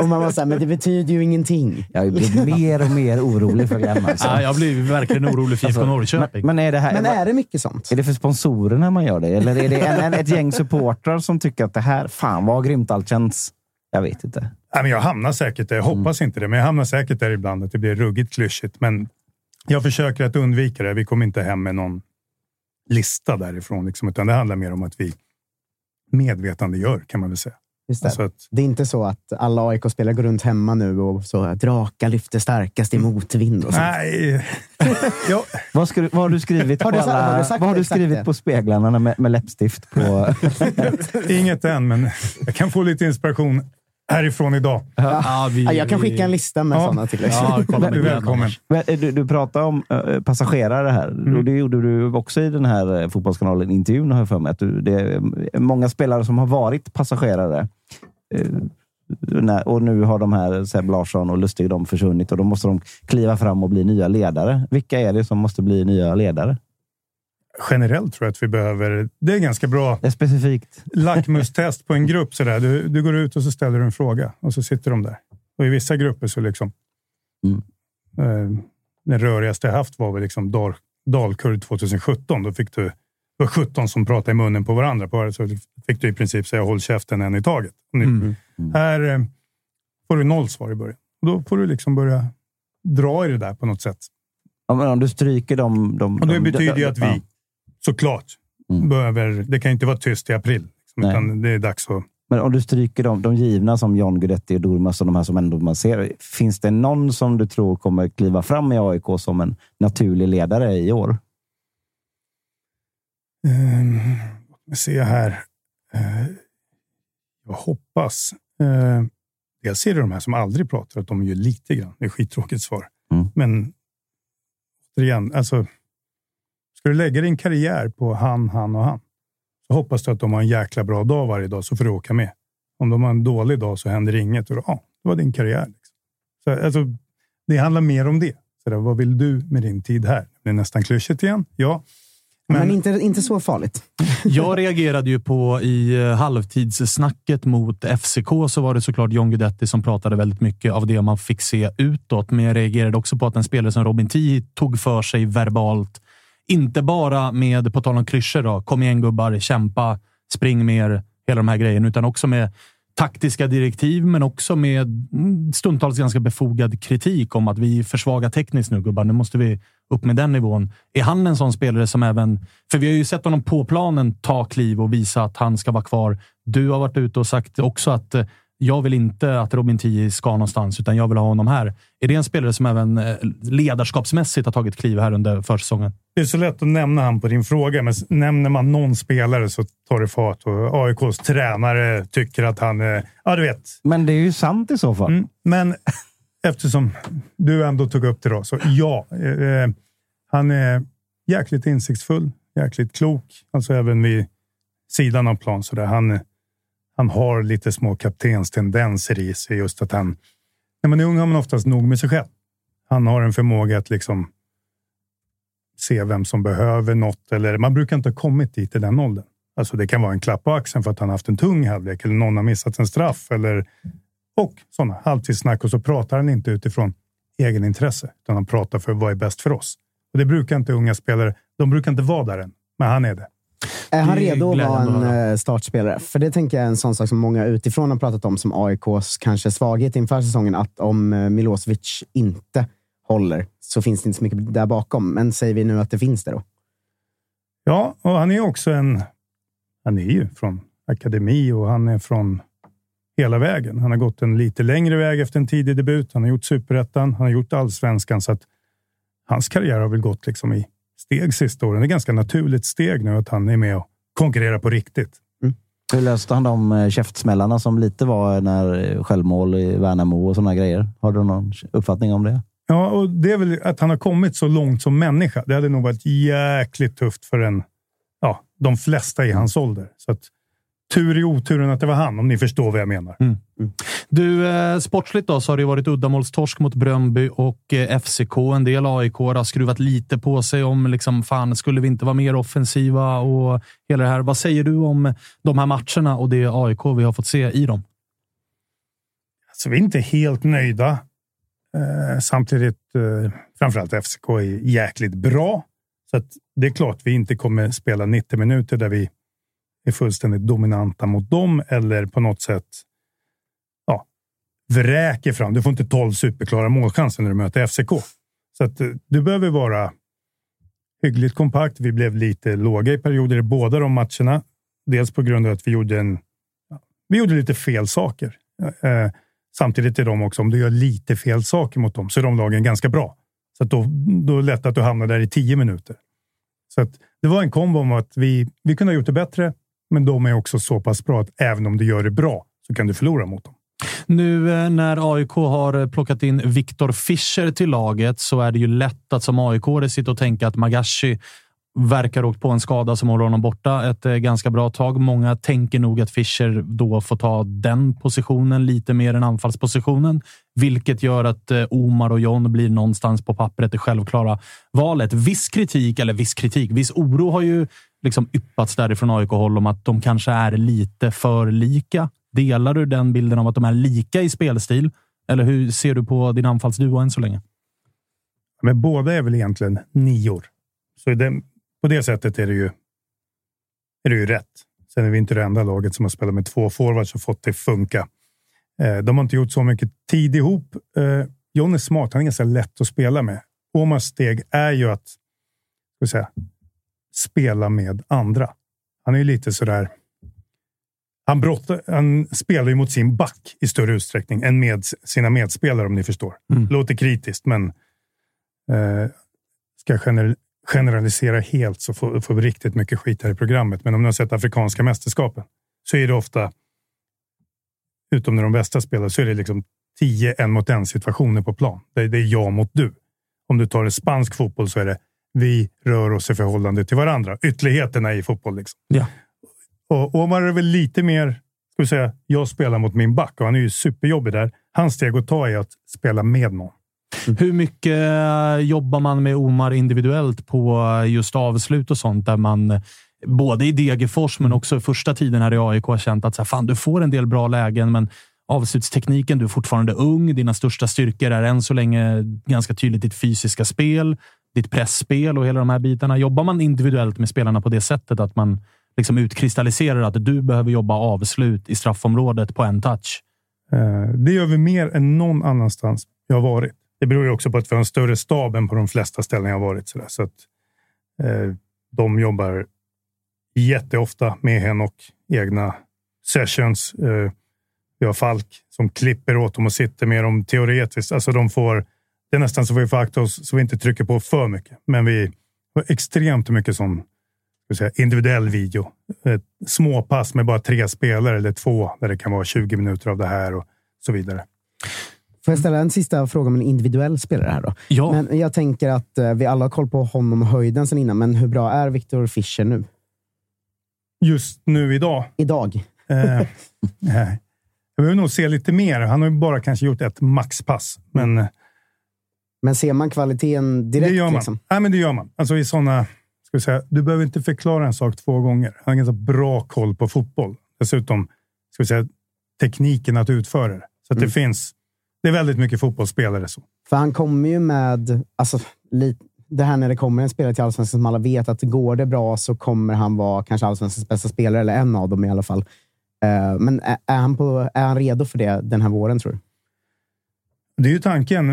Och man var såhär, men det betyder ju ingenting. Jag blir mer och mer orolig för Glenn. Alltså. Ja, jag blir verkligen orolig för IFK Norrköping. Men, men är det här... Men är det mycket sånt? Är det för sponsorerna man gör det? Eller är det en, en, ett gäng supportrar som tycker att det här, fan vad grymt allt känns? Jag vet inte. Ja, men jag hamnar säkert där. Jag hoppas inte det, men jag hamnar säkert där ibland att det blir ruggigt klyschigt. Men jag försöker att undvika det. Vi kommer inte hem med någon lista därifrån, liksom, utan det handlar mer om att vi medvetandegör, kan man väl säga. Just det. Alltså att, Det är inte så att alla AIK-spelare går runt hemma nu och så drakar lyfter starkast i motvind och sånt. nej, ja, Vad, skri, vad har du skrivit, Har på, du sa- alla, har du vad har du skrivit det? på speglarna med, med läppstift? På, inget än, men jag kan få lite inspiration härifrån idag. Ja, vi, Ja, jag kan skicka en lista med Ja. sådana till dig. Ja, välkommen. Men, eh, du, du pratade om eh, passagerare här. Mm. Det gjorde du också i den här eh, Fotbollskanalen-intervjun, har jag för mig. Att du, det är många spelare som har varit passagerare. Och nu har de här Seb Larsson och Lustig de försvunnit och då måste de kliva fram och bli nya ledare. Vilka är det som måste bli nya ledare? Generellt tror jag att vi behöver... Det är ganska bra Det är specifikt. lackmustest på en grupp. Sådär. Du, du går ut och så ställer du en fråga och så sitter de där. Och I vissa grupper så liksom... Mm. Eh, den rörigaste jag haft var väl liksom Dal, Dalkurd 2017. Då fick du, det var 17 som pratade i munnen på varandra. På, så fick du i princip säga håll käften en i taget. Nu, Mm. Här eh, får du noll svar i början. Och då får du liksom börja dra i det där på något sätt. Ja, men om du stryker dem... De, Och det de, betyder ju de- att vi ja. Såklart Mm. behöver... Det kan inte vara tyst i april. Liksom, utan det är dags att... Men om du stryker dem, de givna som John Guidetti och Durmaz och de här som ändå man ser. Finns det någon som du tror kommer kliva fram i AIK som en naturlig ledare i år? Eh, låt mig se här. Eh, jag hoppas. Eh, dels är det de här som aldrig pratar, att de gör lite grann. Det är skittråkigt svar. Mm. Men återigen, alltså, ska du lägga din karriär på han, han och han, så hoppas du att de har en jäkla bra dag varje dag, så får du åka med. Om de har en dålig dag så händer inget. Och då, ja, det var din karriär. Liksom. Så, alltså, det handlar mer om det. Så där, vad vill du med din tid här? Det är nästan klyschigt igen. Ja. Men, inte, inte så farligt. Jag reagerade ju på i eh, halvtidssnacket mot FCK så var det såklart John Guidetti som pratade väldigt mycket av det man fick se utåt. Men jag reagerade också på att en spelare som Robin Tii tog för sig verbalt. Inte bara med, på tal om klyschor, då, kom igen gubbar, kämpa, spring mer, hela de här grejerna, utan också med taktiska direktiv, men också med mm, stundtals ganska befogad kritik om att vi är för svaga tekniskt nu gubbar. Nu måste vi upp med den nivån. Är han en sån spelare som även... För vi har ju sett honom på planen ta kliv och visa att han ska vara kvar. Du har varit ute och sagt också att eh, jag vill inte att Robin Tii ska någonstans, utan jag vill ha honom här. Är det en spelare som även eh, ledarskapsmässigt har tagit kliv här under försäsongen? Det är så lätt att nämna han på din fråga, men nämner man någon spelare så tar det fart. Och AIKs tränare tycker att han är... Ja, du vet. Men det är ju sant i så fall. Mm, men eftersom du ändå tog upp det då, så ja. Eh, han är jäkligt insiktsfull, jäkligt klok. Alltså även vid sidan av plan. Så där. Han, han har lite små kaptenstendenser i sig. Just att han... När man är ung har man oftast nog med sig själv. Han har en förmåga att liksom se vem som behöver något. Eller, man brukar inte ha kommit dit i den åldern. Alltså det kan vara en klapp på axeln för att han haft en tung halvlek eller någon har missat en straff. Eller, och sådana halvtidssnack. Och så pratar han inte utifrån egenintresse, utan han pratar för vad är bäst för oss. Och Det brukar inte unga spelare. De brukar inte vara där än, men han är det. Är han redo att vara en eh, startspelare? För det tänker jag är en sån sak som många utifrån har pratat om som AIKs kanske svaghet inför säsongen. Att om eh, Milosevic inte håller så finns det inte så mycket där bakom. Men säger vi nu att det finns det då? Ja, och han är också en... Han är ju från akademi och han är från hela vägen. Han har gått en lite längre väg efter en tidig debut. Han har gjort superettan, han har gjort allsvenskan. Så att hans karriär har väl gått liksom i steg sista åren. Det är ganska naturligt steg nu att han är med och konkurrerar på riktigt. Hur löste han de eh, käftsmällarna som lite var när eh, självmål i Värnamo och sådana grejer? Har du någon uppfattning om det? Ja, och det är väl att han har kommit så långt som människa. Det hade nog varit jäkligt tufft för en, ja, de flesta i hans ålder. Så att, tur i oturen att det var han, om ni förstår vad jag menar. Du, eh, sportsligt då, så har det varit uddamålstorsk mot Bröndby och eh, FCK. En del AIK har skruvat lite på sig om liksom, fan, skulle vi inte vara mer offensiva och hela det här. Vad säger du om de här matcherna och det AIK vi har fått se i dem? Så vi är inte helt nöjda. Eh, samtidigt, eh, framförallt FCK är jäkligt bra. Så det är klart vi inte kommer spela 90 minuter där vi är fullständigt dominanta mot dem eller på något sätt ja, vräker fram. Du får inte 12 superklara målchanser när du möter FCK. Så att eh, du behöver vara hyggligt kompakt. Vi blev lite låga i perioder i båda de matcherna. Dels på grund av att vi gjorde en vi gjorde lite fel saker. Eh, eh, samtidigt är de också, om du gör lite fel saker mot dem, så är de lagen ganska bra. Så att då, då är det lätt att du hamnar där i tio minuter. Så att det var en kombo om att vi, vi kunde ha gjort det bättre, men de är också så pass bra att även om du gör det bra så kan du förlora mot dem. Nu eh, när AIK har eh, plockat in Viktor Fischer till laget så är det ju lätt att som aik sitta och tänka att Magashi verkar ha åkt på en skada som håller honom borta ett eh, ganska bra tag. Många tänker nog att Fischer då får ta den positionen lite mer än anfallspositionen, vilket gör att Omar och John blir någonstans på pappret det självklara valet. Viss kritik, eller viss kritik, viss oro har ju liksom yppats därifrån AIK-håll om att de kanske är lite för lika. Delar du den bilden av att de är lika i spelstil? Eller hur ser du på din anfallsduo än så länge? Men båda är väl egentligen nior. Så den, på det sättet är det ju, är det ju rätt. Sen är vi inte det enda laget som har spelat med två forwards och fått det funka. Eh, de har inte gjort så mycket tid ihop. Eh, John är smart. Han är ganska lätt att spela med. Omas steg är ju att ska säga, spela med andra. Han är ju lite sådär. Han, brottar, han spelar ju mot sin back i större utsträckning än med sina medspelare om ni förstår. Mm. Låter kritiskt, men eh, ska gener, generalisera helt så får, får vi riktigt mycket skit här i programmet. Men om ni har sett afrikanska mästerskapen så är det ofta, utom när de bästa spelar, så är det liksom tio en mot en situationer på plan. Det, det är jag mot du. Om du tar en spansk fotboll så är det vi rör oss i förhållande till varandra. Ytterligheterna i fotboll. Liksom. Ja. Och Omar är väl lite mer, ska vi säga, jag spelar mot min back och han är ju superjobbig där. Hans steg att ta är att spela med någon. Hur mycket eh, jobbar man med Omar individuellt på just avslut och sånt där man både i Degerfors men också första tiden här i AIK har känt att så här, fan, du får en del bra lägen, men avslutstekniken, du är fortfarande ung. Dina största styrkor är än så länge ganska tydligt ditt fysiska spel, ditt pressspel och hela de här bitarna. Jobbar man individuellt med spelarna på det sättet att man liksom utkristalliserar att du behöver jobba avslut i straffområdet på en touch? Eh, det gör vi mer än någon annanstans jag har varit. Det beror ju också på att vi har en större stab än på de flesta ställen jag har varit. Så, så att, eh, de jobbar jätteofta med Henok, egna sessions. Eh, vi har Falk som klipper åt dem och sitter med dem teoretiskt. Alltså de får, det är nästan så vi får akta oss så vi inte trycker på för mycket. Men vi har extremt mycket sån vi säga, individuell video. Ett småpass med bara tre spelare eller två där det kan vara 20 minuter av det här och så vidare. Får jag ställa en sista fråga om en individuell spelare här då? Ja. Men jag tänker att eh, vi alla har koll på honom och höjden sen innan, men hur bra är Victor Fischer nu? Just nu idag Idag? Eh, nej. Jag behöver nog se lite mer. Han har ju bara kanske gjort ett maxpass. Men eh, Men ser man kvaliteten direkt? det gör man. Liksom? Nej, men det gör man. Alltså i såna, ska vi säga, du behöver inte förklara en sak två gånger. Han har ganska bra koll på fotboll. Dessutom ska vi säga, tekniken att utföra det. Så att Mm. det finns. Det är väldigt mycket fotbollsspelare. Så. För han kommer ju med... Alltså, li, det här när det kommer en spelare till Allsvenskan som alla vet att går det bra så kommer han vara kanske Allsvenskans bästa spelare, eller en av dem i alla fall. Eh, men är, är, han på, är han redo för det den här våren, tror du? Det är ju tanken.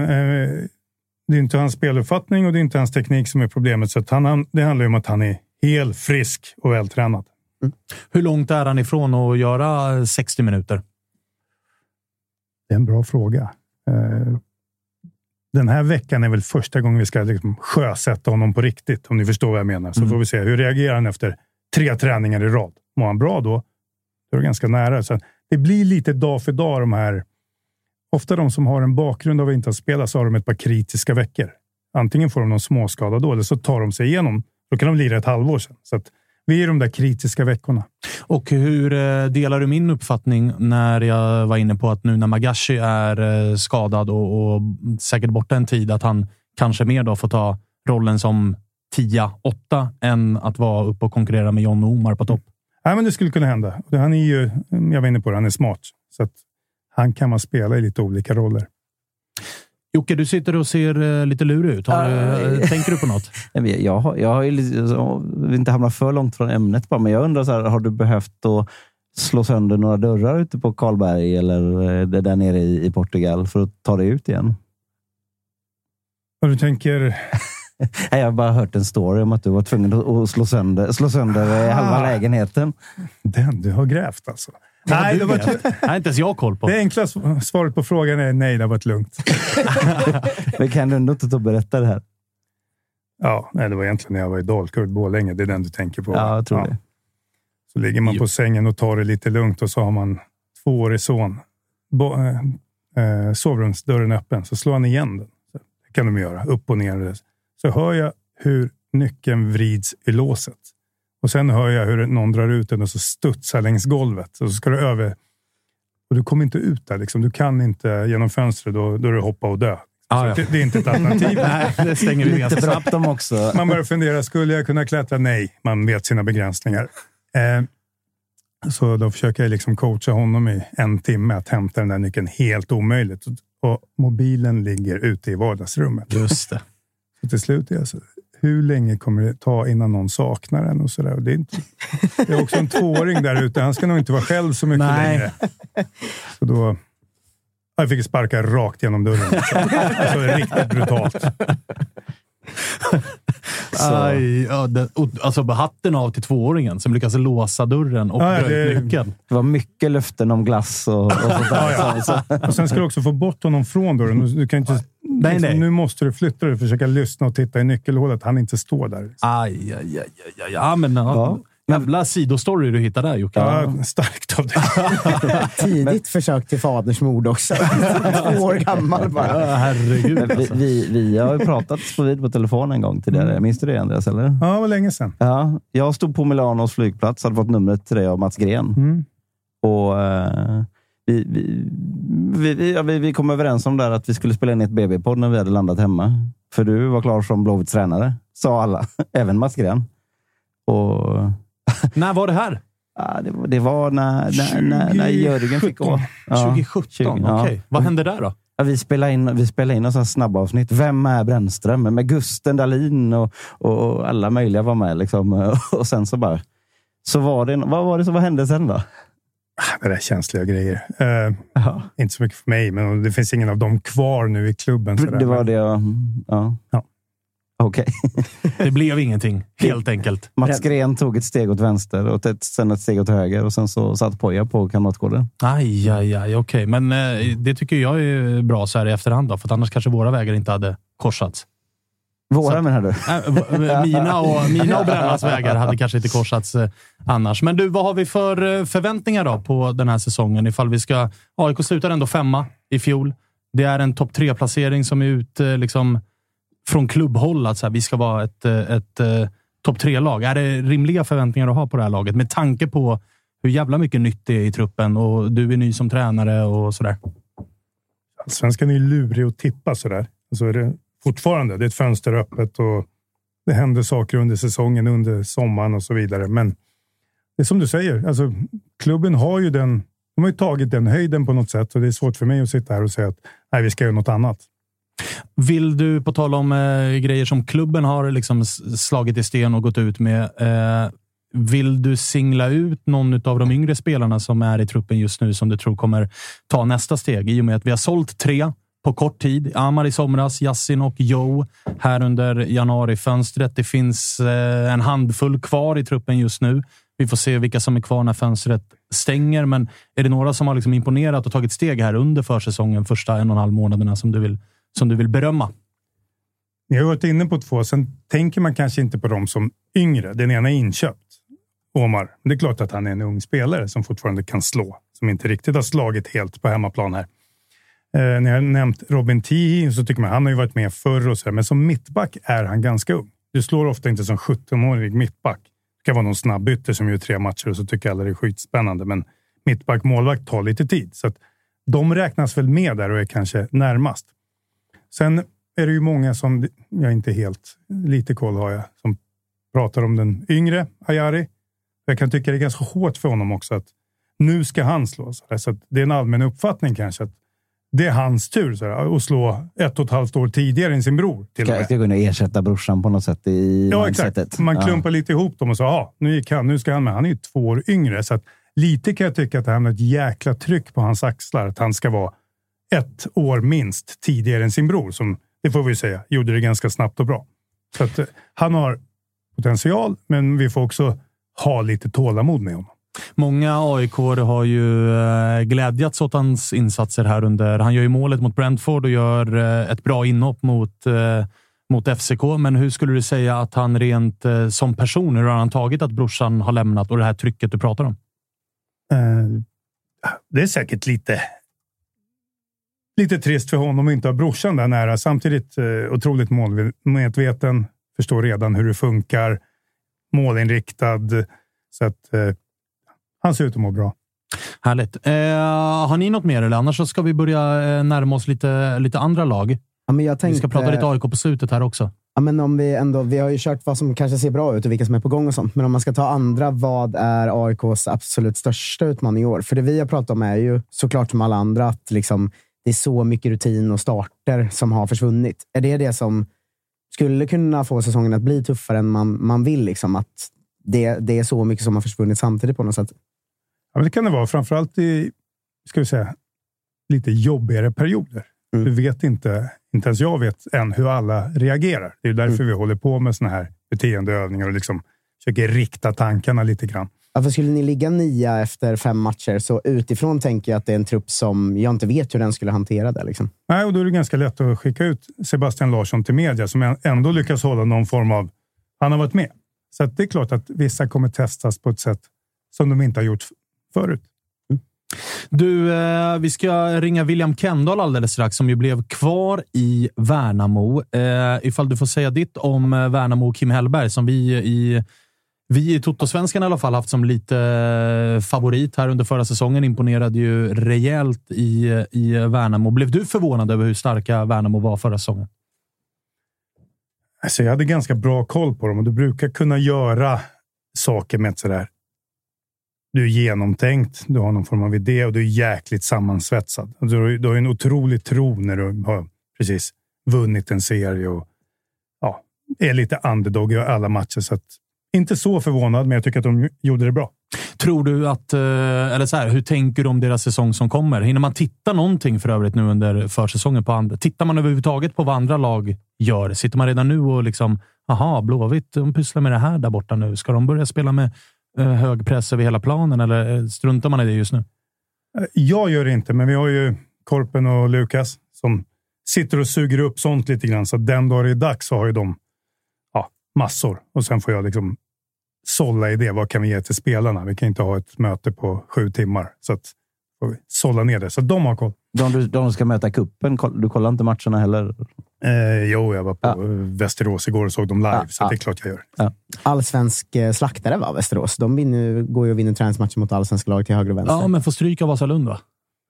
Det är inte hans speluppfattning och det är inte hans teknik som är problemet. Så han, det handlar ju om att han är hel, frisk och vältränad. Hur långt är han ifrån att göra 60 minuter? Det är en bra fråga. Eh, Den här veckan är väl första gången vi ska liksom sjösätta honom på riktigt, om ni förstår vad jag menar. Så Mm. får vi se hur reagerar han efter tre träningar i rad. Mår han bra då, då är det ganska nära. Så det blir lite dag för dag de här. Ofta de som har en bakgrund av att inte ha spelat så har de ett par kritiska veckor. Antingen får de någon småskada då eller så tar de sig igenom. Då kan de lira ett halvår sen. Så att vi är de där kritiska veckorna. Och hur eh, delar du min uppfattning när jag var inne på att nu när Magashi är eh, skadad och, och säkert borta en tid, att han kanske mer då får ta rollen som 10-8 än att vara uppe och konkurrera med John och Omar på topp? Nej, men det skulle kunna hända. Han är ju, jag var inne på det, han är smart. Så han kan man spela i lite olika roller. Jocke, du sitter och ser eh, lite lurig ut. Har, du- Aj. tänker du på något? Jag, har, jag har ju vill inte hamna för långt från ämnet bara, men jag undrar, så här, har du behövt att slå sönder några dörrar ute på Karlberg eller eh, där nere i, i Portugal för att ta dig ut igen? Och du tänker, Nej, jag har bara hört en story om att du var tvungen att slå sönder, slå sönder halva lägenheten. den du har grävt alltså. Nej, det, var, Det har inte ens jag koll på. det enkla sv- svaret på frågan är nej, det har varit lugnt. Men kan du ändå inte ta och berätta det här? Ja, nej, det var egentligen när jag var i Dalkurd, Borlänge. Det är den du tänker på. Ja, jag tror Ja. det. Så ligger man på sängen och tar det lite lugnt och så har man tvåårig son. Bo, eh, eh, sovrumsdörren öppen, så slår han igen den. Det kan de göra, upp och ner. Så hör jag hur nyckeln vrids i låset. Och sen hör jag hur någon drar ut den och så studsar längs golvet. Och så ska du över. Och du kommer inte ut där. Liksom. Du kan inte genom fönstret. Då, då är det hoppa och dö. Ah, ja. det, det är inte ett alternativ. Nej, det stänger vi ganska snabbt. bråttom också. Man börjar fundera, skulle jag kunna klättra? Nej, man vet sina begränsningar. Eh, så då försöker jag liksom coacha honom i en timme att hämta den där nyckeln. Helt omöjligt. Och mobilen ligger ute i vardagsrummet. Just det. Så till slut är jag så, hur länge kommer det ta innan någon saknar den? Och så där. Och det, är inte, det är också en tvååring där ute. Han ska nog inte vara själv så mycket Nej. längre. Så då, jag fick sparka rakt genom dörren. Alltså, det är riktigt brutalt. Aj, ja, det, alltså, hatten av till tvååringen som lyckas låsa dörren och Ja, det- nyckeln. Det var mycket löften om glass och, och sånt där. Ja, ja. Så- så- Och sen ska du också få bort honom från dörren. Du kan inte, Nej, liksom, nej. Nu måste du flytta dig och försöka lyssna och titta i nyckelhålet. Han inte står där. Aj, aj, aj, aj, aj. Ja, men, ja. Jävla sidostory du hittar där Jocke. Ja, starkt av dig. Tidigt försök till fadersmord också. Två år gammal bara. Ja, herregud. Men vi, Alltså. vi, vi har ju pratat på vid på telefon en gång tidigare. Minns du det Andreas? Eller? Ja, det var länge sedan. Ja, jag stod på Milanos flygplats hade fått numret till dig av Mats Gren. Mm. Och, eh, vi, vi, vi, vi, ja, vi, vi kom överens om där att vi skulle spela in ett BB-podd när vi hade landat hemma. För du var klar som Blåvitts tränare, sa alla. Även Mats Gren. Och, När var det här? ja, det, var- det var när, när, när, när Jörgen fick gå. 2017. Ja, 2017? 20, ja. Okej. Vad hände där då? Ja, vi spelade in, vi spelade in en sån här snabbavsnitt. Vem är Brännström? Med Gusten Dahlin och, och alla möjliga var med. Liksom. Och sen så bara... Så var det, vad var det som vad hände sen då? Det där är känsliga grejer. Eh, Ja. inte så mycket för mig, men det finns ingen av dem kvar nu i klubben. sådär. Det var det jag... Ja. Ja. Okej. Det blev ingenting, helt enkelt. Mats Gren tog ett steg åt vänster och ett, sen ett steg åt höger och sen så satt Poja på kamratgården. Aj, aj, aj. Okej, men eh, det tycker jag är bra så här i efterhand. Då, för att annars kanske våra vägar inte hade korsats. Våra Så- menar du? Äh, mina, och, mina och Brännas vägar hade kanske inte korsats eh, annars. Men du, vad har vi för eh, förväntningar då på den här säsongen? Ifall vi ska... AIK slutar ändå femma i fjol. Det är en topp tre-placering som är ute liksom, från klubbhåll. Att så här, vi ska vara ett, eh, ett, ett topp tre-lag. Är det rimliga förväntningar att ha på det här laget? Med tanke på hur jävla mycket nytt det är i truppen och du är ny som tränare och sådär. Svenskan är ju lurig att tippa sådär. Så är det fortfarande. Det är ett fönster öppet och det händer saker under säsongen, under sommaren och så vidare. Men det är som du säger. Alltså, klubben har ju den. De har ju tagit den höjden på något sätt och det är svårt för mig att sitta här och säga att nej, vi ska göra något annat. Vill du, på tal om eh, grejer som klubben har liksom slagit i sten och gått ut med. Eh, vill du singla ut någon av de yngre spelarna som är i truppen just nu som du tror kommer ta nästa steg? I och med att vi har sålt tre på kort tid. Amar i somras, Yassin och Joe här under januarifönstret. Det finns eh, en handfull kvar i truppen just nu. Vi får se vilka som är kvar när fönstret stänger, men är det några som har liksom imponerat och tagit steg här under försäsongen, första en och en halv månaderna som du vill, som du vill berömma? Ni har varit inne på två, sen tänker man kanske inte på dem som yngre. Den ena är inköpt, Omar. Det är klart att han är en ung spelare som fortfarande kan slå, som inte riktigt har slagit helt på hemmaplan här. Eh, ni har nämnt Robin Tihi, så tycker man han har ju varit med förr och så här, men som mittback är han ganska ung. Du slår ofta inte som 17-årig mittback. Det kan vara någon snabbytter som gör tre matcher och så tycker alla det är skitspännande, men mittback, målvakt tar lite tid. Så att de räknas väl med där och är kanske närmast. Sen är det ju många som, jag inte helt, lite koll har jag, som pratar om den yngre Ayari. Jag kan tycka det är ganska hårt för honom också att nu ska han slå. Så, det är en allmän uppfattning kanske att det är hans tur så där, att slå ett och ett halvt år tidigare än sin bror. Till Ska, ska kunna ersätta brorsan på något sätt i Ja, mindsetet. exakt. Man Ja. klumpar lite ihop dem och så, ja, nu gick han, nu ska han med. Han är ju två år yngre, så att lite kan jag tycka att det hamnar ett jäkla tryck på hans axlar. Att han ska vara ett år minst tidigare än sin bror, som, det får vi säga, gjorde det ganska snabbt och bra. Så att, eh, han har potential, men vi får också ha lite tålamod med honom. Många aik har ju eh, glädjats åt hans insatser här under... Han gör ju målet mot Brentford och gör eh, ett bra inhopp mot, mot FCK. Men hur skulle du säga att han rent som person, hur har han tagit att brorsan har lämnat och det här trycket du pratar om? Det är säkert lite, lite trist för honom att inte ha brorsan där nära. Samtidigt eh, otroligt målmedveten, förstår redan hur det funkar, målinriktad. Så att eh, han ser ut att må bra. Härligt. Eh, har ni något mer eller? Annars så ska vi börja eh, närma oss lite, lite andra lag. Ja, men jag tänkte, Vi ska prata lite AIK på slutet här också. Ja, men om vi, ändå, vi har ju kört vad som kanske ser bra ut och vilka som är på gång och sånt. Men om man ska ta andra, vad är AIKs absolut största utmaning i år? För det vi har pratat om är ju såklart som alla andra att liksom, det är så mycket rutin och starter som har försvunnit. Är det det som skulle kunna få säsongen att bli tuffare än man, man vill? Liksom, att det, det är så mycket som har försvunnit samtidigt på något sätt. Ja, men det kan det vara, framförallt i ska vi säga, lite jobbigare perioder. Mm. Du vet inte, inte ens jag vet än hur alla reagerar. Det är därför mm. vi håller på med såna här beteendeövningar och liksom försöker rikta tankarna lite grann. Ja, för skulle ni ligga nia efter fem matcher, så utifrån tänker jag att det är en trupp som jag inte vet hur den skulle hantera det. Liksom. Nej, och då är det ganska lätt att skicka ut Sebastian Larsson till media, som ändå lyckas hålla någon form av... Han har varit med. Så det är klart att vissa kommer testas på ett sätt som de inte har gjort förut. Du, eh, vi ska ringa William Kendall alldeles strax, som ju blev kvar i Värnamo. Eh, ifall du får säga ditt om eh, Värnamo och Kim Hellberg, som vi i vi i Toto-svenskan i alla fall haft som lite eh, favorit här under förra säsongen. Imponerade ju rejält i, i Värnamo. Blev du förvånad över hur starka Värnamo var förra säsongen? Alltså jag hade ganska bra koll på dem och du brukar kunna göra saker med ett sådär du är genomtänkt, du har någon form av idé och du är jäkligt sammansvetsad. Du, du har en otrolig tro när du har precis vunnit en serie och ja, är lite underdog i alla matcher. Så att, inte så förvånad, men jag tycker att de gjorde det bra. Tror du att, eh, eller så här, hur tänker du om deras säsong som kommer? Hinner man titta någonting för övrigt nu under försäsongen på andra? Tittar man överhuvudtaget på vad andra lag gör? Sitter man redan nu och liksom, aha, Blåvitt, de pysslar med det här där borta nu. Ska de börja spela med Eh, hög press över hela planen eller struntar man i det just nu? Eh, jag gör det inte, men vi har ju Korpen och Lukas som sitter och suger upp sånt lite grann. Så den dag det är dags så har ju de massor och sen får jag liksom sålla i det. Vad kan vi ge till spelarna? Vi kan inte ha ett möte på sju timmar. Så att får vi sålla ner det. Så de har koll. De, de ska möta kuppen. Du kollar inte matcherna heller? Eh, jo, jag var på ja. Västerås igår och såg dem live, ja, så ja. det är klart jag gör. Ja. Allsvensk eh, slaktare, va? Västerås. De vinner, går ju och vinner träningsmatcher mot allsvenska lag till höger och vänster. Ja, men får stryk av Vasalund, va?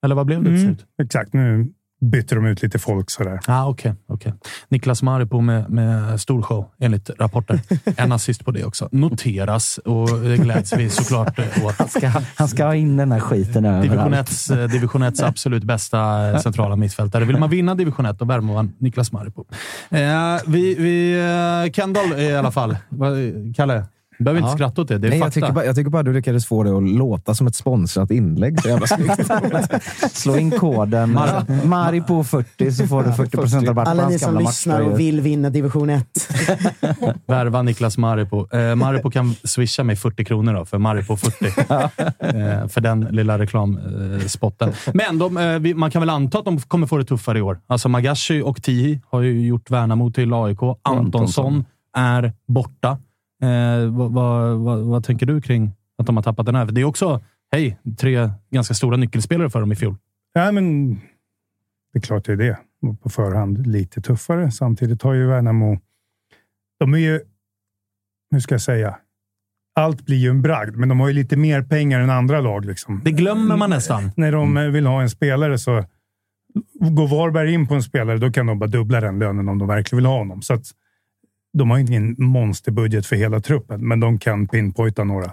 Eller vad blev det till mm, slut? Exakt. Nu bytte de ut lite folk sådär. Ah, okay, okay. Niklas Maripo med, med stor show, enligt rapporter. En assist på det också. Noteras och det gläds vi såklart åt. Han ska, han ska ha in den här skiten överallt. Division 1 absolut bästa centrala mittfältare. Vill man vinna division 1, då värmer man Niklas Maripo. Eh, vi, vi, eh, Kendall i alla fall. Kalle, du behöver inte skratta åt det. Det är Nej, fakta. Jag tycker, bara, jag tycker bara du lyckades få det att låta som ett sponsrat inlägg. Så jävla Slå in koden Mar Mari på 40 så får du 40 procent rabatt Alla ni som lyssnar och vill vinna division 1. Värva Niklas Maripo. Eh, Maripo kan swisha mig 40 kronor då, för Maripo 40. eh, för den lilla reklamspotten. Eh, Men de, eh, man kan väl anta att de kommer få det tuffare i år. Alltså Magashi och Tihi har ju gjort Värnamo till AIK. Antonsson är borta. Eh, vad, vad, vad, vad, tänker du kring att de har tappat den här? Det är också, hej, tre ganska stora nyckelspelare för dem i fjol. Ja, men det är klart det är det. På förhand lite tuffare. Samtidigt har ju Värnamo... De är ju... Hur ska jag säga? Allt blir ju en bragd, men de har ju lite mer pengar än andra lag. Liksom. Det glömmer man nästan. När de mm. vill ha en spelare så går Varberg in på en spelare, då kan de bara dubbla den lönen om de verkligen vill ha honom. Så att, de har ingen monsterbudget för hela truppen, men de kan pinpointa några.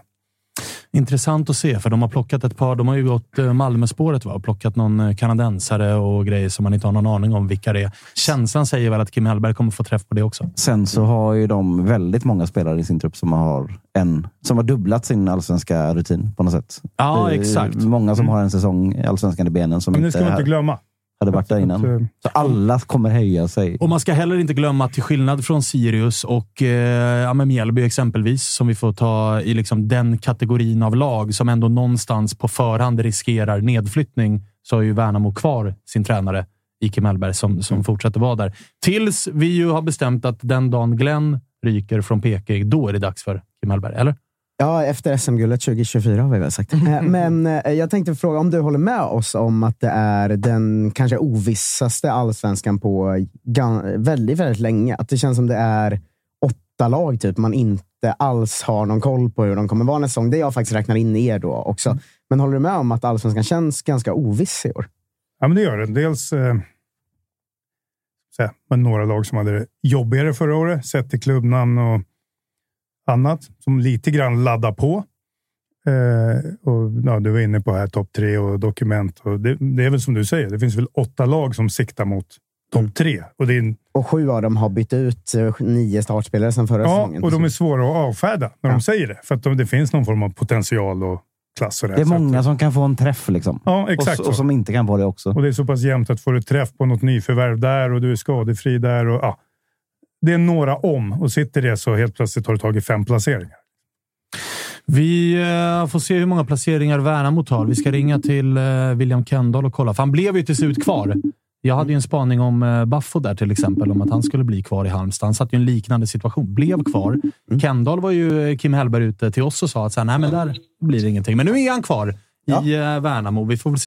Intressant att se, för de har plockat ett par. De har ju gått eh, Malmöspåret va? och plockat någon eh, kanadensare och grejer som man inte har någon aning om vilka det är. Känslan säger väl att Kim Hellberg kommer få träff på det också. Sen så har ju de väldigt många spelare i sin trupp som har, en, som har dubblat sin allsvenska rutin på något sätt. Ja, exakt. Många som mm. har en säsong i allsvenskan i benen. Som Men det ska man inte glömma hade varit där innan. Så alla kommer höja sig. Och man ska heller inte glömma att till skillnad från Sirius och eh, ja, Mjällby exempelvis, som vi får ta i liksom den kategorin av lag som ändå någonstans på förhand riskerar nedflyttning, så har ju Värnamo kvar sin tränare Ike Mellberg som, som mm. fortsätter vara där. Tills vi ju har bestämt att den dagen Glenn ryker från Peking, då är det dags för Kim Hellberg, eller? Ja, efter SM-guldet 2024 har vi väl sagt. Eh, men eh, jag tänkte fråga om du håller med oss om att det är den kanske ovissaste allsvenskan på väldigt, väldigt länge. Att det känns som det är åtta lag typ man inte alls har någon koll på hur de kommer vara nästa säsong. Det jag faktiskt räknar in er då också. Mm. Men håller du med om att allsvenskan känns ganska oviss i år? Ja, men det gör det. Dels eh, men några lag som hade det jobbigare förra året, sett till klubbnamn och annat som lite grann laddar på. Eh, och, ja, du var inne på här topp tre och dokument. Och det, det, är väl som du säger, det finns väl åtta lag som siktar mot topp tre. Och, det är och sju av dem har bytt ut eh, nio startspelare sedan förra ja, säsongen. och de är svåra att avfärda när ja. de säger det. För att de, det finns någon form av potential och klass. Och det, Det är många som kan få en träff liksom. Ja, exakt och, och som inte kan få det också. Och det är så pass jämnt att får du träff på något nyförvärv där och du är skadefri där. Och, ja, det är några om och sitter det så helt plötsligt har du tagit fem placeringar. Vi eh, får se hur många placeringar Värnamo tar. Vi ska ringa till eh, William Kendall och kolla, för han blev ju till slut kvar. Jag hade ju en spaning om eh, Baffo där till exempel, om att han skulle bli kvar i Halmstad. Han satt ju i en liknande situation. Blev kvar. Kendall var ju Kim Hellberg ute till oss och sa att så här, Nej, men där blir det ingenting. Men nu är han kvar i eh, Värnamo. Vi får väl se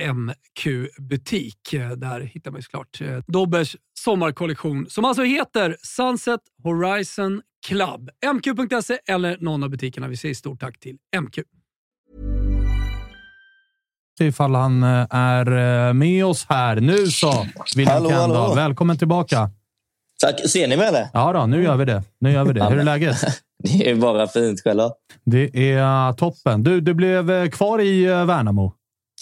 MQ-butik. Eh, Där hittar man ju såklart eh, Dobbers sommarkollektion som alltså heter Sunset Horizon Club. MQ.se eller någon av butikerna. Vi säger stort tack till MQ. ifall han eh, är med oss här. Nu så, William Hallå. Välkommen tillbaka. Tack. Ser ni mig eller? Ja då, nu gör vi det. Nu gör vi det. Hur är läget? Det är bara fint själva. Det är toppen. Du, du blev kvar i Värnamo.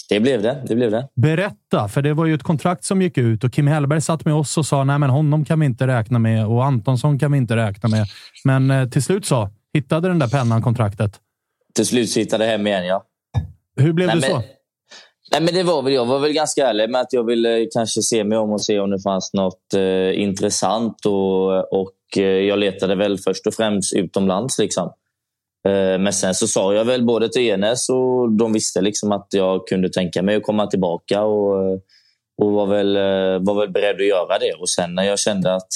Det blev det. Det blev det. Berätta, för det var ju ett kontrakt som gick ut och Kim Hellberg satt med oss och sa nej, men honom kan vi inte räkna med och Antonsson kan vi inte räkna med. Men eh, till slut så hittade den där pennan kontraktet. Till slut så hittade jag hem igen, ja. Hur blev Nej, det men- så? Nej, men det var väl, jag var väl ganska ärlig med att jag ville kanske se mig om och se om det fanns något eh, intressant. Och, och eh, Jag letade väl först och främst utomlands. Liksom. Eh, men sen så sa jag väl både till Enes och de visste liksom att jag kunde tänka mig att komma tillbaka. Och, eh, och var väl, eh, var väl beredd att göra det. Och sen när jag kände att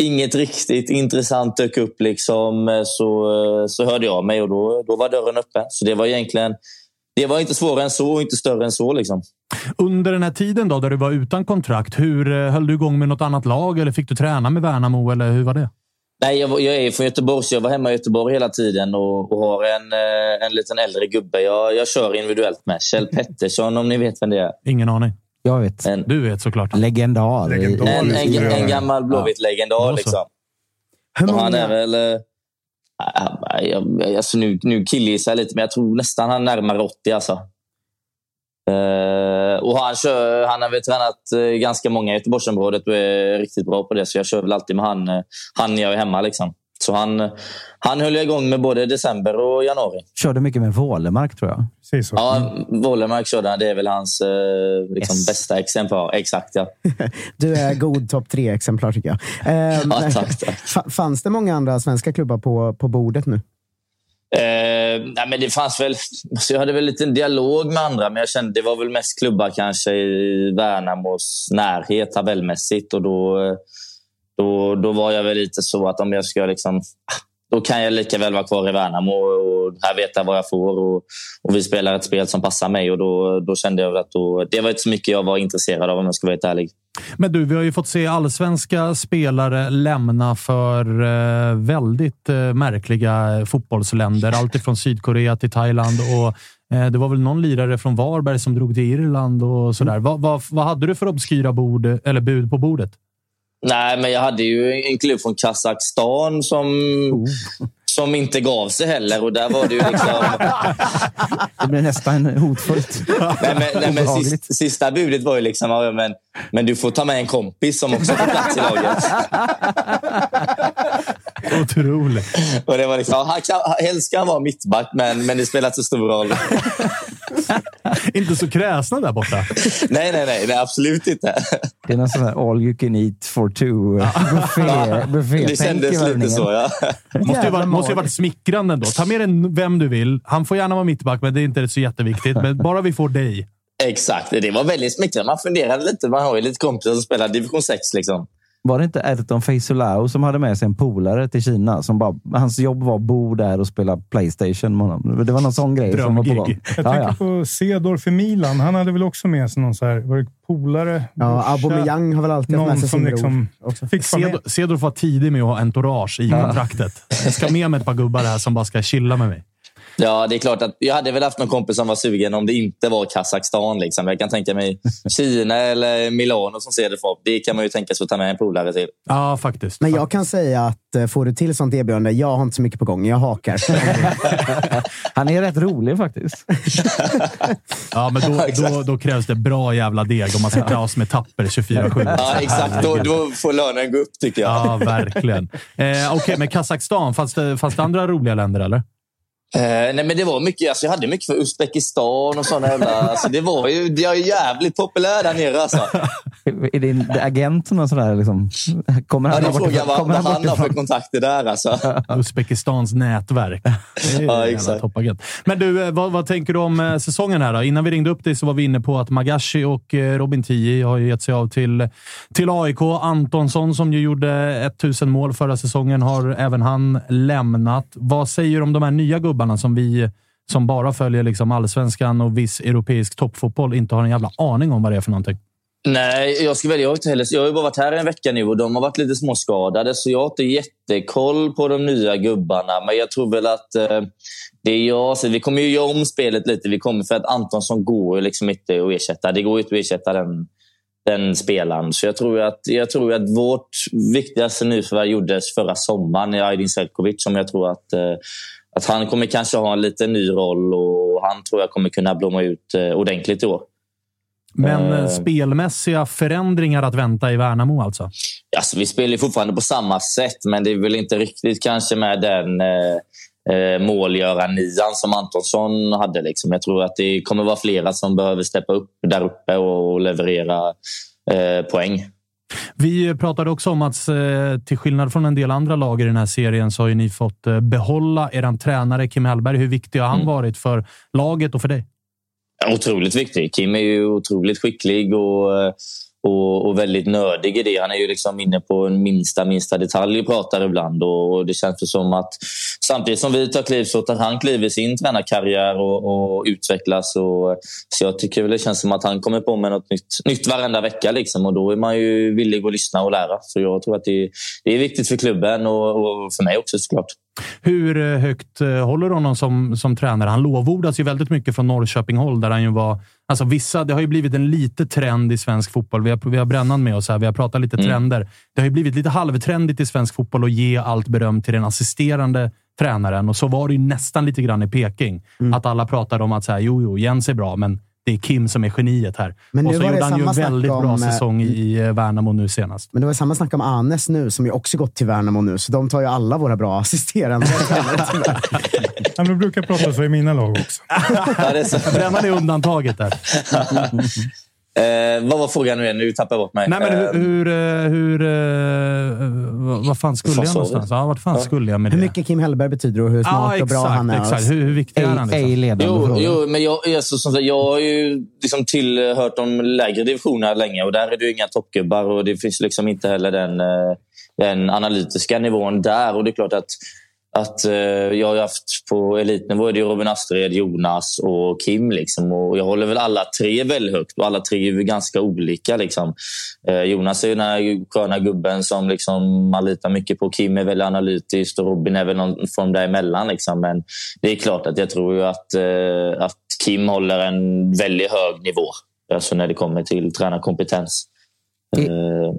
inget riktigt intressant dök upp liksom, så, så hörde jag mig och då, då var dörren öppen. Så det var egentligen det var inte svårare än så och inte större än så. Liksom. Under den här tiden då, där du var utan kontrakt, hur höll du igång med något annat lag eller fick du träna med Värnamo eller hur var det? Nej, jag, jag är från Göteborg, så jag var hemma i Göteborg hela tiden och, och har en, eh, en liten äldre gubbe jag, jag kör individuellt med. Kjell Pettersson, om ni vet vem det är. Ingen aning. Jag vet. En, Du vet såklart. Legendar. Legendar. en, en, Ja. en gammal Blåvitt-legendar. Så. Liksom. Hur Och han är väl... ah, jag, alltså nu, nu killgissar jag lite, men jag tror nästan han är närmare 80. Alltså. Eh, och han, kör, han har väl tränat eh, ganska många i Göteborgsområdet och är riktigt bra på det. Så jag kör väl alltid med han, eh, han när jag är hemma. Liksom. Så han, han höll jag igång med både december och januari. Körde mycket med Wålemark, tror jag. Precis så. Ja, Wålemark körde han. Det är väl hans eh, liksom, Yes. bästa exemplar. Exakt, ja. du är god topp tre-exemplar tycker jag. Ehm, ja tack, tack. fa- Fanns det många andra svenska klubbar på, på bordet nu? Eh, nej, men det fanns väl... så jag hade väl en liten dialog med andra, men jag kände det var väl mest klubbar kanske i Värnamos närhet tabellmässigt. Och då, eh, då, då var jag väl lite så att om jag ska liksom... Då kan jag lika väl vara kvar i Värnamo och här vet jag vad jag får. Och, och vi spelar ett spel som passar mig. och Då, då kände jag att då, det var inte så mycket jag var intresserad av om jag ska vara helt ärlig. Men du, vi har ju fått se allsvenska spelare lämna för eh, väldigt eh, märkliga fotbollsländer. Allt ifrån Sydkorea till Thailand. Och, eh, det var väl någon lirare från Varberg som drog till Irland och sådär. Vad, vad, vad hade du för obskyra bord, eller bud på bordet? Nej, men jag hade ju en klubb från Kazakstan som, Oh. Som inte gav sig heller. Och där var det ju liksom... Det blir nästan hotfullt. nej, men, nej, men Obehagligt. sist, sista budet var ju liksom ja, men, men du får ta med en kompis som också får plats i laget. Otroligt. Och det var liksom, han kan, helst ska han vara mittback, men, men det spelar inte så stor roll. Inte så kräsna där borta. nej, nej, nej, nej, absolut inte. Det är någon sån här all you can eat for two buffé, buffé Det kändes lite så, ja. Måste ju, vara, måste ju varit smickrande ändå. Ta med dig vem du vill. Han får gärna vara mittback, men det är inte så jätteviktigt. Men bara vi får dig. Exakt, det var väldigt smickrande. Man funderade lite. Man har ju lite kompisar som spelar division 6. Liksom. Var det inte Erton Feisulao som hade med sig en polare till Kina? Som bara, hans jobb var att bo där och spela Playstation med honom. Det var någon sån grej som var på gång. Jag Ja, tänker ja. på Cedorf i Milan. Han hade väl också med sig någon så här, var det polare? Ja? Aubameyang har väl alltid haft Någon med sig som sin liksom fick Cedorf var tidig med att ha entourage i kontraktet. Jag ska med mig ett par gubbar här som bara ska chilla med mig. Ja, det är klart att jag hade väl haft någon kompis som var sugen om det inte var Kazakstan. Liksom. Jag kan tänka mig Kina eller Milano som ser det för. Det kan man ju tänka sig att ta med en polare till. Ja, faktiskt. Men jag kan säga att eh, får du till sånt erbjudande, jag har inte så mycket på gång. Jag hakar. Han är rätt rolig faktiskt. Ja, men då, då, då krävs det bra jävla deg om man ska dras med tapper 24-7. Ja, exakt. Då, då får lönen gå upp, tycker jag. Ja, verkligen. Eh, Okej, men Kazakstan, fanns det, fanns det andra roliga länder eller? Eh, nej, men det var mycket. Alltså, jag hade mycket för Uzbekistan och sådana jävla... Alltså, det var ju det är jävligt populärt där nere. Alltså. Är din agent någon sån där, liksom, kommer Ja, han är frågan bortifrån? vad, vad han han har för kontakter där. Alltså. Uzbekistans nätverk. Det är ju Ja, exakt. Men du, eh, vad, vad tänker du om eh, säsongen här då? Innan vi ringde upp dig så var vi inne på att Magashi och eh, Robin Tii har ju gett sig av till, till AIK. Antonsson, som ju gjorde 1000 mål förra säsongen, har även han lämnat. Vad säger du om de här nya gubbarna som vi som bara följer liksom allsvenskan och viss europeisk toppfotboll inte har en jävla aning om vad det är för någonting? Nej, jag ska välja. Jag har, inte heller, jag har ju bara varit här en vecka nu och de har varit lite småskadade så jag har inte jättekoll på de nya gubbarna. Men jag tror väl att eh, det är jag. Så vi kommer ju göra om spelet lite. Vi kommer för att Antonsson går ju liksom inte att ersätta. Det går ju inte att ersätta den, den spelaren. Så jag tror att, jag tror att vårt viktigaste nyförvärv gjordes förra sommaren i Aydin Selkovic som jag tror att eh, att han kommer kanske ha en lite ny roll och han tror jag kommer kunna blomma ut eh, ordentligt i år. Men eh, Eh. spelmässiga förändringar att vänta i Värnamo alltså? Alltså, vi spelar fortfarande på samma sätt, men det är väl inte riktigt kanske med den eh, eh, målgörar-nian som Antonsson hade. Liksom. Jag tror att det kommer vara flera som behöver steppa upp där uppe och leverera eh, poäng. Vi pratade också om att eh, till skillnad från en del andra lag i den här serien så har ju ni fått eh, behålla er tränare Kim Hellberg. Hur viktig har han Mm. varit för laget och för dig? Otroligt viktig. Kim är ju otroligt skicklig och, eh, och, och väldigt nördig i det. Han är ju liksom inne på en minsta, minsta detalj och pratar ibland. Och, och det känns ju som att samtidigt som vi tar kliv så tar han kliv i sin tränarkarriär och, och utvecklas. Och, så jag tycker väl det känns som att han kommer på med något nytt, nytt varenda vecka. Liksom, och då är man ju villig att lyssna och lära. Så jag tror att det, det är viktigt för klubben och, och för mig också såklart. Hur eh, högt eh, håller du honom som, som tränare? Han lovordas ju väldigt mycket från Norrköping-håll där han ju var... Alltså vissa, det har ju blivit en lite trend i svensk fotboll. Vi har, vi har Brännan med oss här. Vi har pratat lite Mm. trender. Det har ju blivit lite halvtrendigt i svensk fotboll att ge allt beröm till den assisterande tränaren. Och så var det ju nästan lite grann i Peking. Mm. Att alla pratade om att så här, jo, jo, Jens är bra, men det är Kim som är geniet här. Men och nu så gjorde han ju en väldigt bra om, eh, säsong i, eh, Värnamo nu senast. Men det var samma snack om Anes nu, som ju också gått till Värnamo nu. Så de tar ju alla våra bra assisterande. Ja, men brukar prata så i mina lag också. Ja, det är så. Brännan är undantaget där. Eh, vad var frågan nu igen? Nu tappar jag bort mig. Nej, men hur... Eh, hur, eh, hur eh, vad, vad fan skulle Vad jag någonstans? Ja, vart fan skulle jag med det? Hur mycket Kim Hellberg betyder och hur smart ja, och bra han är. Exakt. Hur, hur viktig är han? Ej Liksom? ledande Jo, fråga. jo, men jag, jag, så, som sagt, jag har ju liksom tillhört de lägre divisionerna länge och där är det ju inga toppgubbar och det finns liksom inte heller den, den analytiska nivån där. Och det är klart att, att eh, jag har haft på elitnivå är det Robin Astrid, Jonas och Kim. Liksom, och jag håller väl alla tre väldigt högt och alla tre är ganska olika. Liksom. Eh, Jonas är den här sköna gubben som liksom man litar mycket på. Kim är väldigt analytisk och Robin är väl någon form däremellan. Liksom. Men det är klart att jag tror ju att, eh, att Kim håller en väldigt hög nivå alltså när det kommer till tränarkompetens. Eh,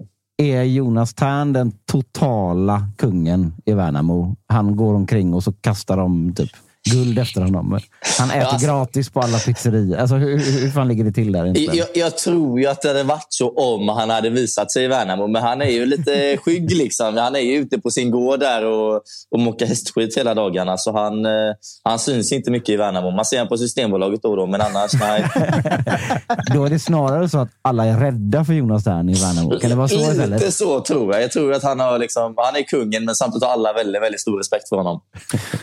är Jonas Tern den totala kungen i Värnamo? Han går omkring och så kastar de typ guld efter honom. Han äter Ja, alltså- gratis på alla pizzerior. Alltså, hur, hur, fan ligger det till där? Jag, jag tror ju att det hade varit så om han hade visat sig i Värnamo, men han är ju lite skygg. Liksom. Han är ju ute på sin gård där och, och mockar hästskit hela dagarna, så han, eh, han syns inte mycket i Värnamo. Man ser honom på Systembolaget då och då, men annars nej. Då är det snarare så att alla är rädda för Jonas Dern i Värnamo. Kan det vara så Lite istället? så tror jag. Jag tror att han, har liksom, han är kungen, men samtidigt har alla väldigt, väldigt stor respekt för honom.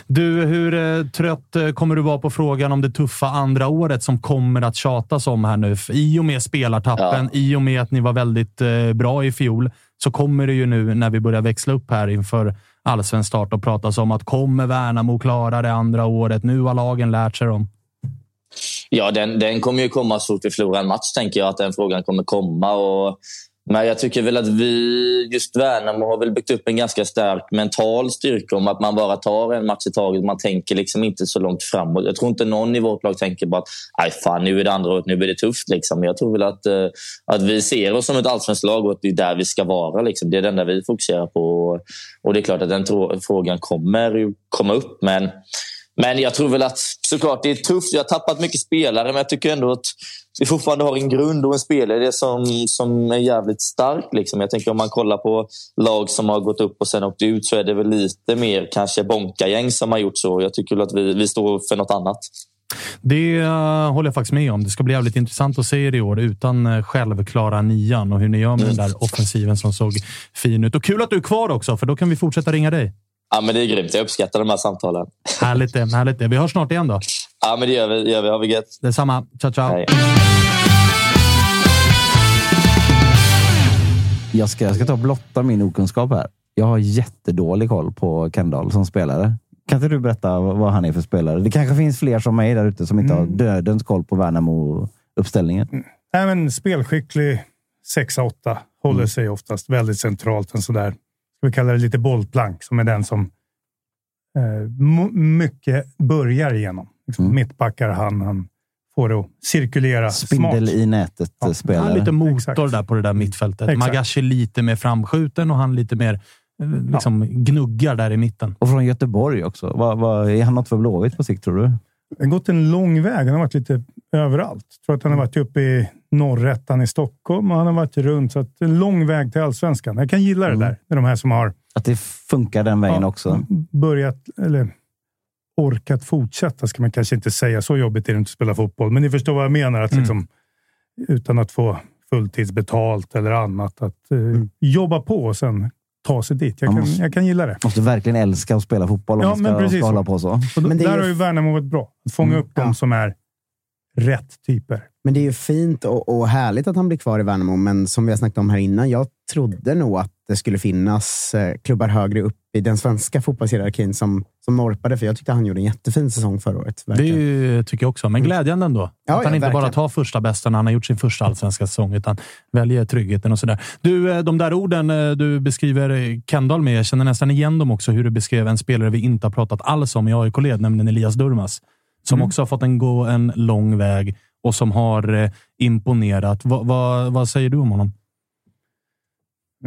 Du, hur eh, trött eh, kommer du vara på frågan om det tuffa andra året som kommer att tjatas om här nu? I och med spelartappen, i och med att ni var väldigt eh, bra i fjol, så kommer det ju nu när vi börjar växla upp här inför allsvensk start och pratas om att kommer Värnamo klara det andra året? Nu har lagen lärt sig dem. Ja, den, den kommer ju komma så fort vi förlorar en match, tänker jag att den frågan kommer komma. Och, men jag tycker väl att vi, just Värnamo, har väl byggt upp en ganska stark mental styrka om att man bara tar en match i taget. Man tänker liksom inte så långt framåt. Jag tror inte någon i vårt lag tänker bara att Aj, fan, nu är det andra året, nu blir det tufft. Liksom. Jag tror väl att, eh, att vi ser oss som ett allsvenskt lag och att det är där vi ska vara. Liksom. Det är det enda vi fokuserar på. Och det är klart att den frågan kommer komma upp. Men men jag tror väl att såklart det är tufft. Vi har tappat mycket spelare, men jag tycker ändå att vi fortfarande har en grund och en spelare som, som är jävligt stark. Liksom. Jag tänker om man kollar på lag som har gått upp och sen åkt ut så är det väl lite mer kanske Bonka-gäng som har gjort så. Jag tycker att vi, vi står för något annat. Det eh, håller jag faktiskt med om. Det ska bli jävligt intressant att se er i år utan uh, självklara nian och hur ni gör med den där offensiven som såg fin ut. Och kul att du är kvar också, för då kan vi fortsätta ringa dig. Ja, men det är grymt. Jag uppskattar de här samtalen. Härligt det. Härligt det. Vi hörs snart igen då. Ja, men det gör vi. Det gör vi. Ha det gött. Detsamma. Ciao, ciao. Hej. Jag ska, jag ska ta och blotta min okunskap här. Jag har jättedålig koll på Kendall som spelare. Kan inte du berätta vad han är för spelare? Det kanske finns fler som mig där ute som inte har dödens koll på Värnamo-uppställningen. Nej, men spelskicklig 6-8. Håller sig oftast väldigt centralt. En sådär, ska vi kalla det lite bollplank, som är den som eh, mycket börjar igenom. Liksom, Mittbackar han, han får det att cirkulera Spindel smart. i Han nätet-spelare. är lite motor Exakt. där på det där mittfältet. Exakt. Magashi lite mer framskjuten och han lite mer eh, liksom, gnuggar där i mitten. Och från Göteborg också. Vad, vad, är han något för Blåvitt på sikt, tror du? Det har gått en lång väg. Han har varit lite överallt. Jag tror att han har varit uppe i norrättan i Stockholm och han har varit runt. Så att en lång väg till allsvenskan. Jag kan gilla det där. med de här som har Att det funkar den vägen Ja, också. börjat, eller orkat fortsätta, ska man kanske inte säga. Så jobbigt är det inte att spela fotboll. Men ni förstår vad jag menar. Att liksom, utan att få fulltidsbetalt eller annat. Att eh, jobba på och sen ta sig dit. Jag Man kan, måste- jag kan gilla det. Måste verkligen älska att spela fotboll om Ja, man ska, ska hålla på så. Då, Men där ju- har ju Värnamo varit bra. Att fånga upp Ja. de som är rätt typer. Men det är ju fint och, och härligt att han blir kvar i Värnamo, men som vi har snackat om här innan, jag trodde nog att det skulle finnas eh, klubbar högre upp i den svenska fotbollshierarkin som, som norpade, för jag tyckte han gjorde en jättefin säsong förra året. Det verkligen. ju- tycker jag också, men glädjande ändå. Mm. Ja, att han ja, inte bara verkligen. tar första bästa när han har gjort sin första allsvenska säsong, utan väljer tryggheten och sådär. Du, eh, de där orden eh, du beskriver eh, Kendall med, jag känner nästan igen dem också, hur du beskrev en spelare vi inte har pratat alls om i AIK-led, nämligen Elias Durmas. Som Mm. också har fått en, gå en lång väg och som har imponerat. Va, va, vad säger du om honom?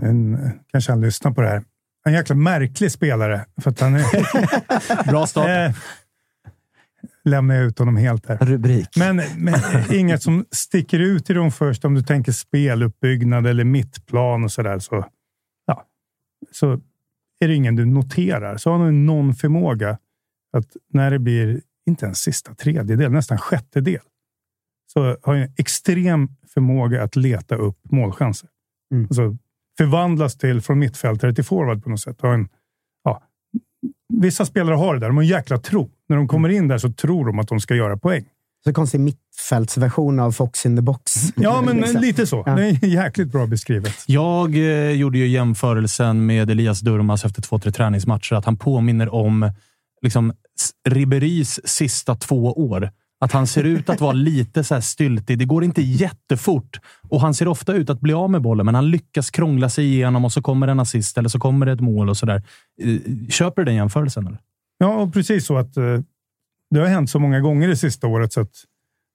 Men, eh, kanske han lyssnar på det här. En jäkla märklig spelare. För att han är, Bra start. eh, lämnar jag ut honom helt här. Rubrik. Men, men inget som sticker ut i dem först om du tänker speluppbyggnad eller mittplan och sådär. Så, ja, så är det ingen du noterar. Så har han någon förmåga att när det blir, inte en sista tredjedel, nästan sjättedel, så har han en extrem förmåga att leta upp målchanser. Mm. Alltså, förvandlas till från mittfältare till forward på något sätt. Har en, ja, vissa spelare har det där. De har en jäkla tro. När de kommer in där så tror de att de ska göra poäng. Så konstig mittfältsversion av Fox in the box. Ja, men Liksom. lite så. Ja. Det är jäkligt bra beskrivet. Jag eh, gjorde ju jämförelsen med Elias Durmas efter två, tre träningsmatcher, att han påminner om liksom, Riberis sista två år. Att han ser ut att vara lite så här styltig. Det går inte jättefort och han ser ofta ut att bli av med bollen, men han lyckas krångla sig igenom och så kommer en assist eller så kommer det ett mål och sådär. Eh, Köper du den jämförelsen? Eller? Ja, och precis så att eh, det har hänt så många gånger det sista året så att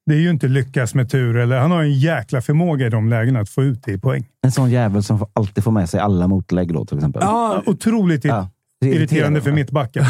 det är ju inte lyckas med tur. Eller, han har en jäkla förmåga i de lägena att få ut det i poäng. En sån jävel som alltid får med sig alla motlägg då, till exempel. Ja, otroligt, Ja. Irriterande för mittbacken.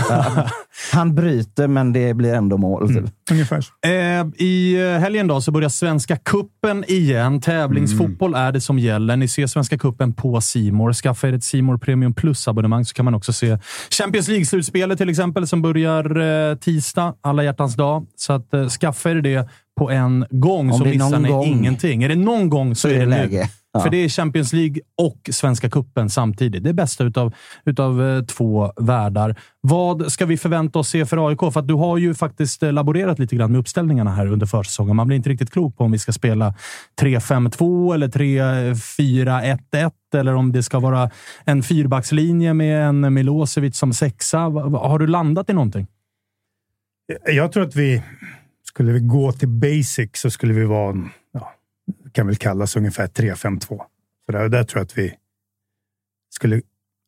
Han bryter, men det blir ändå mål. Typ. Ungefär så. Eh, I helgen då så börjar Svenska Kuppen igen. Tävlingsfotboll är det som gäller. Ni ser Svenska Kuppen på Simor. Skaffa er ett Simor Premium Plus-abonnemang så kan man också se Champions League-slutspelet till exempel som börjar eh, tisdag, alla hjärtans dag. Så att, eh, skaffa er det på en gång Om så missar ni gång. ingenting. Är det någon gång så, Så är det nu. läge. Ja. För det är Champions League och Svenska Kuppen samtidigt. Det är bästa utav, utav eh, två världar. Vad ska vi förvänta oss se för AIK? För att du har ju faktiskt eh, laborerat lite grann med uppställningarna här under försäsongen. Man blir inte riktigt klok på om vi ska spela 3-5-2 eller 3-4-1-1 eller om det ska vara en fyrbackslinje med en Milosevic som sexa. Har du landat i någonting? Jag tror att vi, skulle vi gå till basic så skulle vi vara, kan väl kallas ungefär 3-5-2. Så där, där tror jag att vi skulle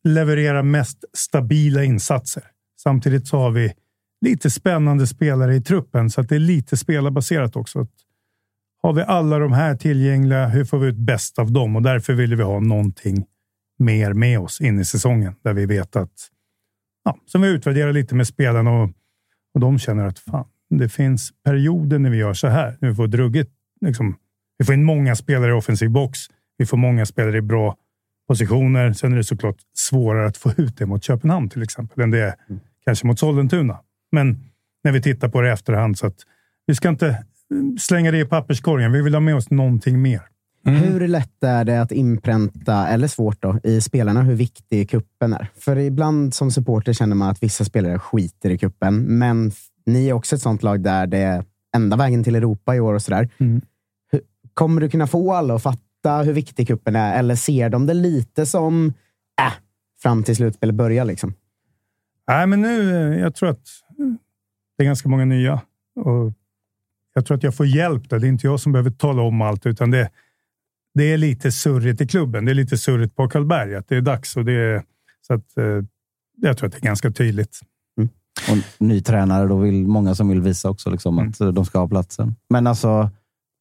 leverera mest stabila insatser. Samtidigt så har vi lite spännande spelare i truppen, så att det är lite spelarbaserat också. Att har vi alla de här tillgängliga, hur får vi ut bäst av dem? Och därför vill vi ha någonting mer med oss in i säsongen, där vi vet att ja, som vi utvärderar lite med spelarna och, och de känner att fan, det finns perioder när vi gör så här. Nu får drugget, liksom, vi får in många spelare i offensiv box. Vi får många spelare i bra positioner. Sen är det såklart svårare att få ut det mot Köpenhamn till exempel än det är kanske mot Sollentuna. Men när vi tittar på det i efterhand så att vi ska inte mm, slänga det i papperskorgen. Vi vill ha med oss någonting mer. Hur lätt är det att inpränta, eller svårt då, i spelarna hur viktig kuppen är? För ibland som supporter känner man att vissa spelare skiter i kuppen, men ni är också ett sånt lag där det är enda vägen till Europa i år och sådär. Hur- Kommer du kunna få alla att fatta hur viktig kuppen är, eller ser de det lite som äh, fram till slutspelet börjar? Liksom? Nej, men nu, jag tror att det är ganska många nya. Och jag tror att jag får hjälp där. Det är inte jag som behöver tala om allt, utan det, det är lite surrigt i klubben. Det är lite surrigt på Karlberg, att det är dags. Och det är, så att, eh, jag tror att det är ganska tydligt. Och ny tränare, då vill många som vill visa också liksom, att Mm. eh, de ska ha platsen. Men alltså,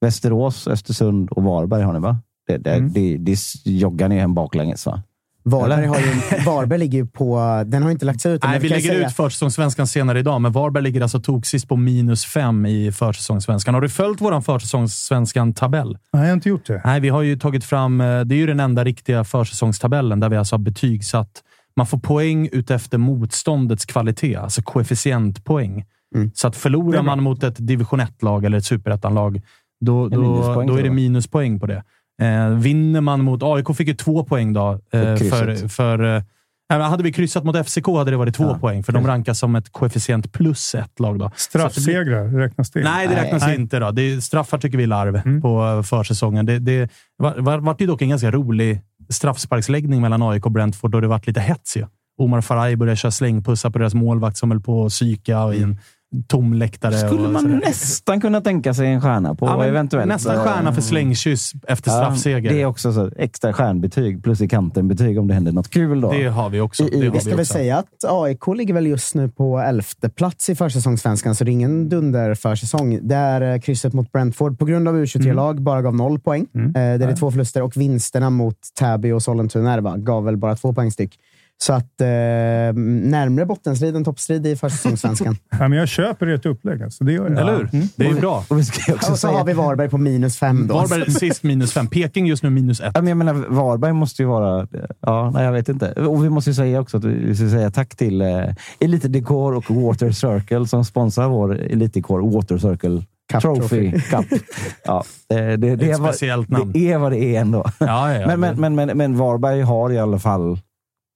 Västerås, Östersund och Varberg har ni va? Det, det, Mm. det, det joggar ni hem baklänges va? Varberg, har ju, Varberg ligger ju på... Den har inte lagts ut. än, Nej, vi lägger ut försäsongssvenskan senare idag, men Varberg ligger alltså toksist på minus fem i försäsongssvenskan. Har du följt vår försäsongssvenskan-tabell? Nej, jag har inte gjort det. Nej, vi har ju tagit fram... eh, Det är ju den enda riktiga försäsongstabellen där vi alltså har betygsatt... Man får poäng utefter motståndets kvalitet, alltså koefficientpoäng. Mm. Så att förlorar man mot ett division 1-lag eller ett superettanlag, då, då, då är det minuspoäng på det. Eh, vinner man mot... AIK fick ju två poäng då. Eh, För för, eh, nej, hade vi kryssat mot FCK hade det varit två Ja, poäng, för de rankas som ett koefficient plus ett lag. Då. Blir- Straffsegrar, räknas det? Nej, det räknas Nej. inte. Då. Det är, straffar tycker vi är larv Mm. på eh, försäsongen. Det, det var, var, vart ju dock en ganska rolig straffsparksläggning mellan AIK och Brentford då det vart lite hets. Ju. Omar Faraj började köra slängpussar på deras målvakt som höll på att psyka och i en tom läktare. Skulle och man sådär. nästan kunna tänka sig en stjärna på Ja, eventuellt. Nästan stjärna för slängkyss efter straffseger. Det är också så extra stjärnbetyg plus i kanten betyg om det händer något kul då. Det har vi också. I, det vi ska väl säga att AIK ligger väl just nu på elfte plats i försäsongssvenskan, så det är ingen dunderförsäsong. Där eh, krysset mot Brentford på grund av U23-lag bara gav noll poäng. Mm. Eh, där det är två förluster och vinsterna mot Täby och Sollentuna gav väl bara två poäng styck. Så att eh, närmre bottenstrid än toppstrid i försäsongssvenskan. Ja, men jag köper ert upplägg. Alltså. Det gör jag. Eller hur? Mm. Det är bra. Och vi ska ju också och så säga, har vi Varberg på minus fem då. Varberg sist minus fem. Peking just nu minus ett. Ja, men jag menar, Varberg måste ju vara... Ja, nej, jag vet inte. Och vi måste ju säga också att vi ska säga tack till eh, Elite Decor och Water Circle som sponsrar vår Elite Decor Water Circle Cup Trophy Cup. Ja, det, det, det, är vad, speciellt namn. det är vad det är ändå. Ja, ja, ja. Men, men, men, men, men Varberg har i alla fall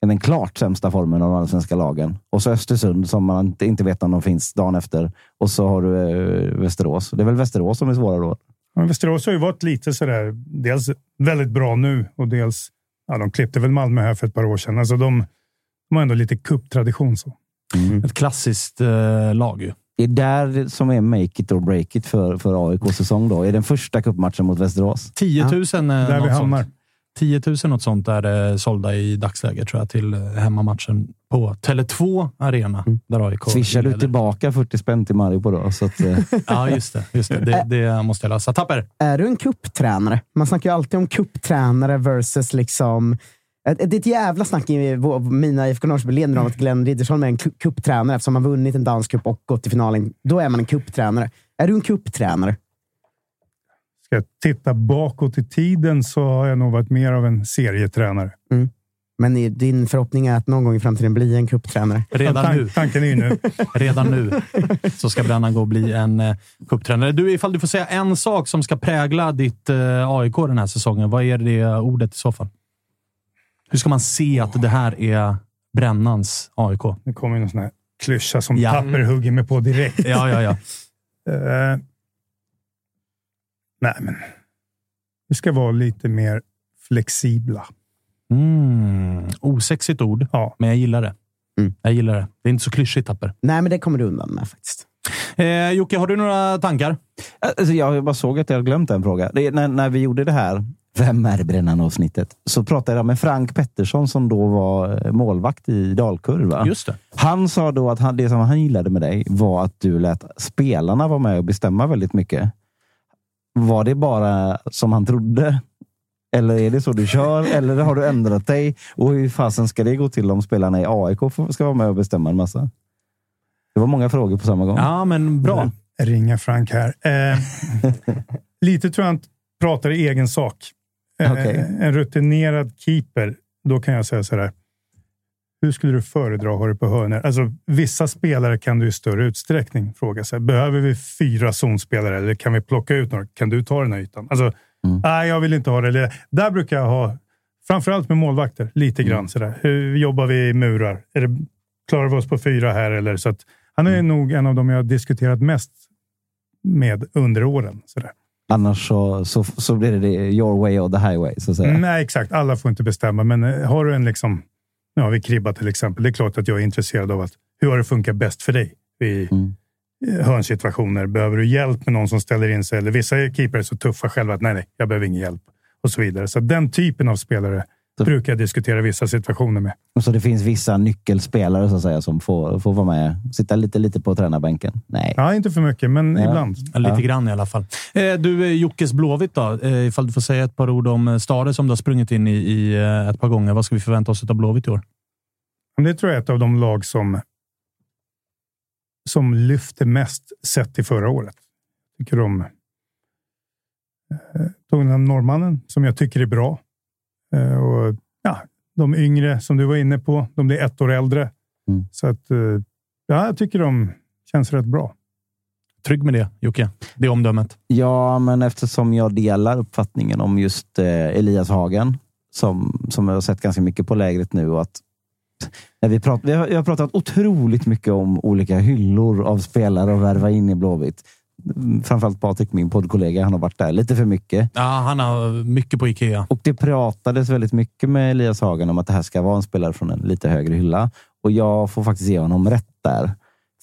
den klart sämsta formen av de allsvenska lagen. Och så Östersund som man inte, vet om de finns dagen efter. Och så har du eh, Västerås. Det är väl Västerås som är svåra då? Men Västerås har ju varit lite sådär, dels väldigt bra nu och dels, ja, de klippte väl Malmö här för ett par år sedan. Alltså de, de har ändå lite cuptradition så. Ett klassiskt eh, lag ju. Det är där som är make it or break it för, för AIKs säsong. Då. Är den första cupmatchen mot Västerås? 10 000 eh, Där vi hamnar. sånt. 10 000 något sånt är eh, sålda i dagsläget tror jag till eh, hemmamatchen på Tele2 Arena. Där AIK Swishar du tillbaka 40 spänn till Mario på då? Så att, eh, Ja, just det. Just det. Det, det måste jag lösa. Tapper! Är du en kupptränare? Man snackar ju alltid om kupptränare versus liksom Ett- Det är ett jävla snack i mina IFK Norrköping om att Glenn Riddersholm är en ku- cuptränare eftersom han vunnit en dansk cup och gått till finalen. Då är man en cuptränare. Är du en cuptränare? Ska titta bakåt i tiden så har jag nog varit mer av en serietränare. Men i- din förhoppning är att någon gång i framtiden bli en cuptränare? Redan Tan- nu. Tanken är ju nu. Redan nu så ska Brännan gå och bli en eh, cuptränare. Du, ifall du får säga en sak som ska prägla ditt eh, AIK den här säsongen, vad är det ordet i så fall? Hur ska man se att det här är Brännans AIK? Nu kommer ju någon sån här klyscha som Ja. Tapper hugger mig på direkt. Ja, ja, ja. Eh, nej, men vi ska vara lite mer flexibla. Mm, osexigt ord, Ja. men jag gillar det. Mm. Jag gillar det. Det är inte så klyschigt, Tapper. Nej, men det kommer du undan med faktiskt. Eh, Jocke, har du några tankar? Alltså, jag bara såg att jag hade glömt en fråga. Det, är när, när vi gjorde det här, Vem är Brännan-avsnittet, så pratade jag med Frank Pettersson som då var eh, målvakt i Dalkurva. Just det. Han sa då att han, det som han gillade med dig var att du lät spelarna vara med och bestämma väldigt mycket. Var det bara som han trodde? Eller är det så du kör? Eller har du ändrat dig? Och hur fasen ska det gå till om spelarna i AIK ska vara med och bestämma en massa? Det var många frågor på samma gång. Ja, men bra. Ringa Frank här. Eh, lite tror jag han pratar i egen sak. Eh, Okej. En rutinerad keeper, då kan jag säga så här. Hur skulle du föredra att ha det på hörnor? Alltså, vissa spelare kan du i större utsträckning fråga sig. Behöver vi fyra zonspelare eller kan vi plocka ut några? Kan du ta den här ytan? Alltså, Nej, jag vill inte ha det. Där brukar jag ha, framförallt med målvakter, lite grann sådär. Hur jobbar vi i murar? Är det, klarar vi oss på fyra här? Eller, så att, han är nog en av dem jag har diskuterat mest med under åren. Sådär. Annars så, så, så blir det det your way or the highway. Så att säga. Nej, exakt. Alla får inte bestämma, men eh, har du en liksom... Nu har vi Kribba till exempel. Det är klart att jag är intresserad av att hur har det funkat bäst för dig i Mm. hörnsituationer? Behöver du hjälp med någon som ställer in sig? Eller vissa keepare är så tuffa själva att nej, nej, jag behöver ingen hjälp och så vidare. Så den typen av spelare Så- brukar jag diskutera vissa situationer med. Så det finns vissa nyckelspelare så att säga, som får, får vara med. Sitta lite, lite på tränarbänken. Nej. Ja, inte för mycket, men Ja. ibland. Ja, Lite Ja. grann i alla fall. Eh, du, eh, Jockes Blåvitt då? Eh, ifall du får säga ett par ord om eh, Stare som du har sprungit in i, i eh, ett par gånger. Vad ska vi förvänta oss av Blåvitt i år? Det tror jag är ett av de lag som, som lyfter mest sett till förra året. Tycker de eh, tog den här norrmannen som jag tycker är bra. Eh, och ja, De yngre som du var inne på, de blir ett år äldre. Mm. Så att, eh, ja, jag tycker de känns rätt bra. Trygg med det, Jocke? Det omdömet. Ja, men eftersom jag delar uppfattningen om just eh, Elias Hagen, som, som jag har sett ganska mycket på lägret nu. Och att när vi, prat, vi, har, vi har pratat otroligt mycket om olika hyllor av spelare att värva in i Blåvitt. Framförallt Patrik, min poddkollega, han har varit där lite för mycket. Ja, han har mycket på Ikea. Och det pratades väldigt mycket med Elias Hagen om att det här ska vara en spelare från en lite högre hylla. Och jag får faktiskt ge honom rätt där.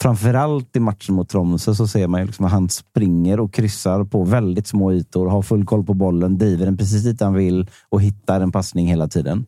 Framförallt i matchen mot Tromsö så ser man ju liksom att han springer och kryssar på väldigt små ytor, har full koll på bollen, driver den precis dit han vill och hittar en passning hela tiden.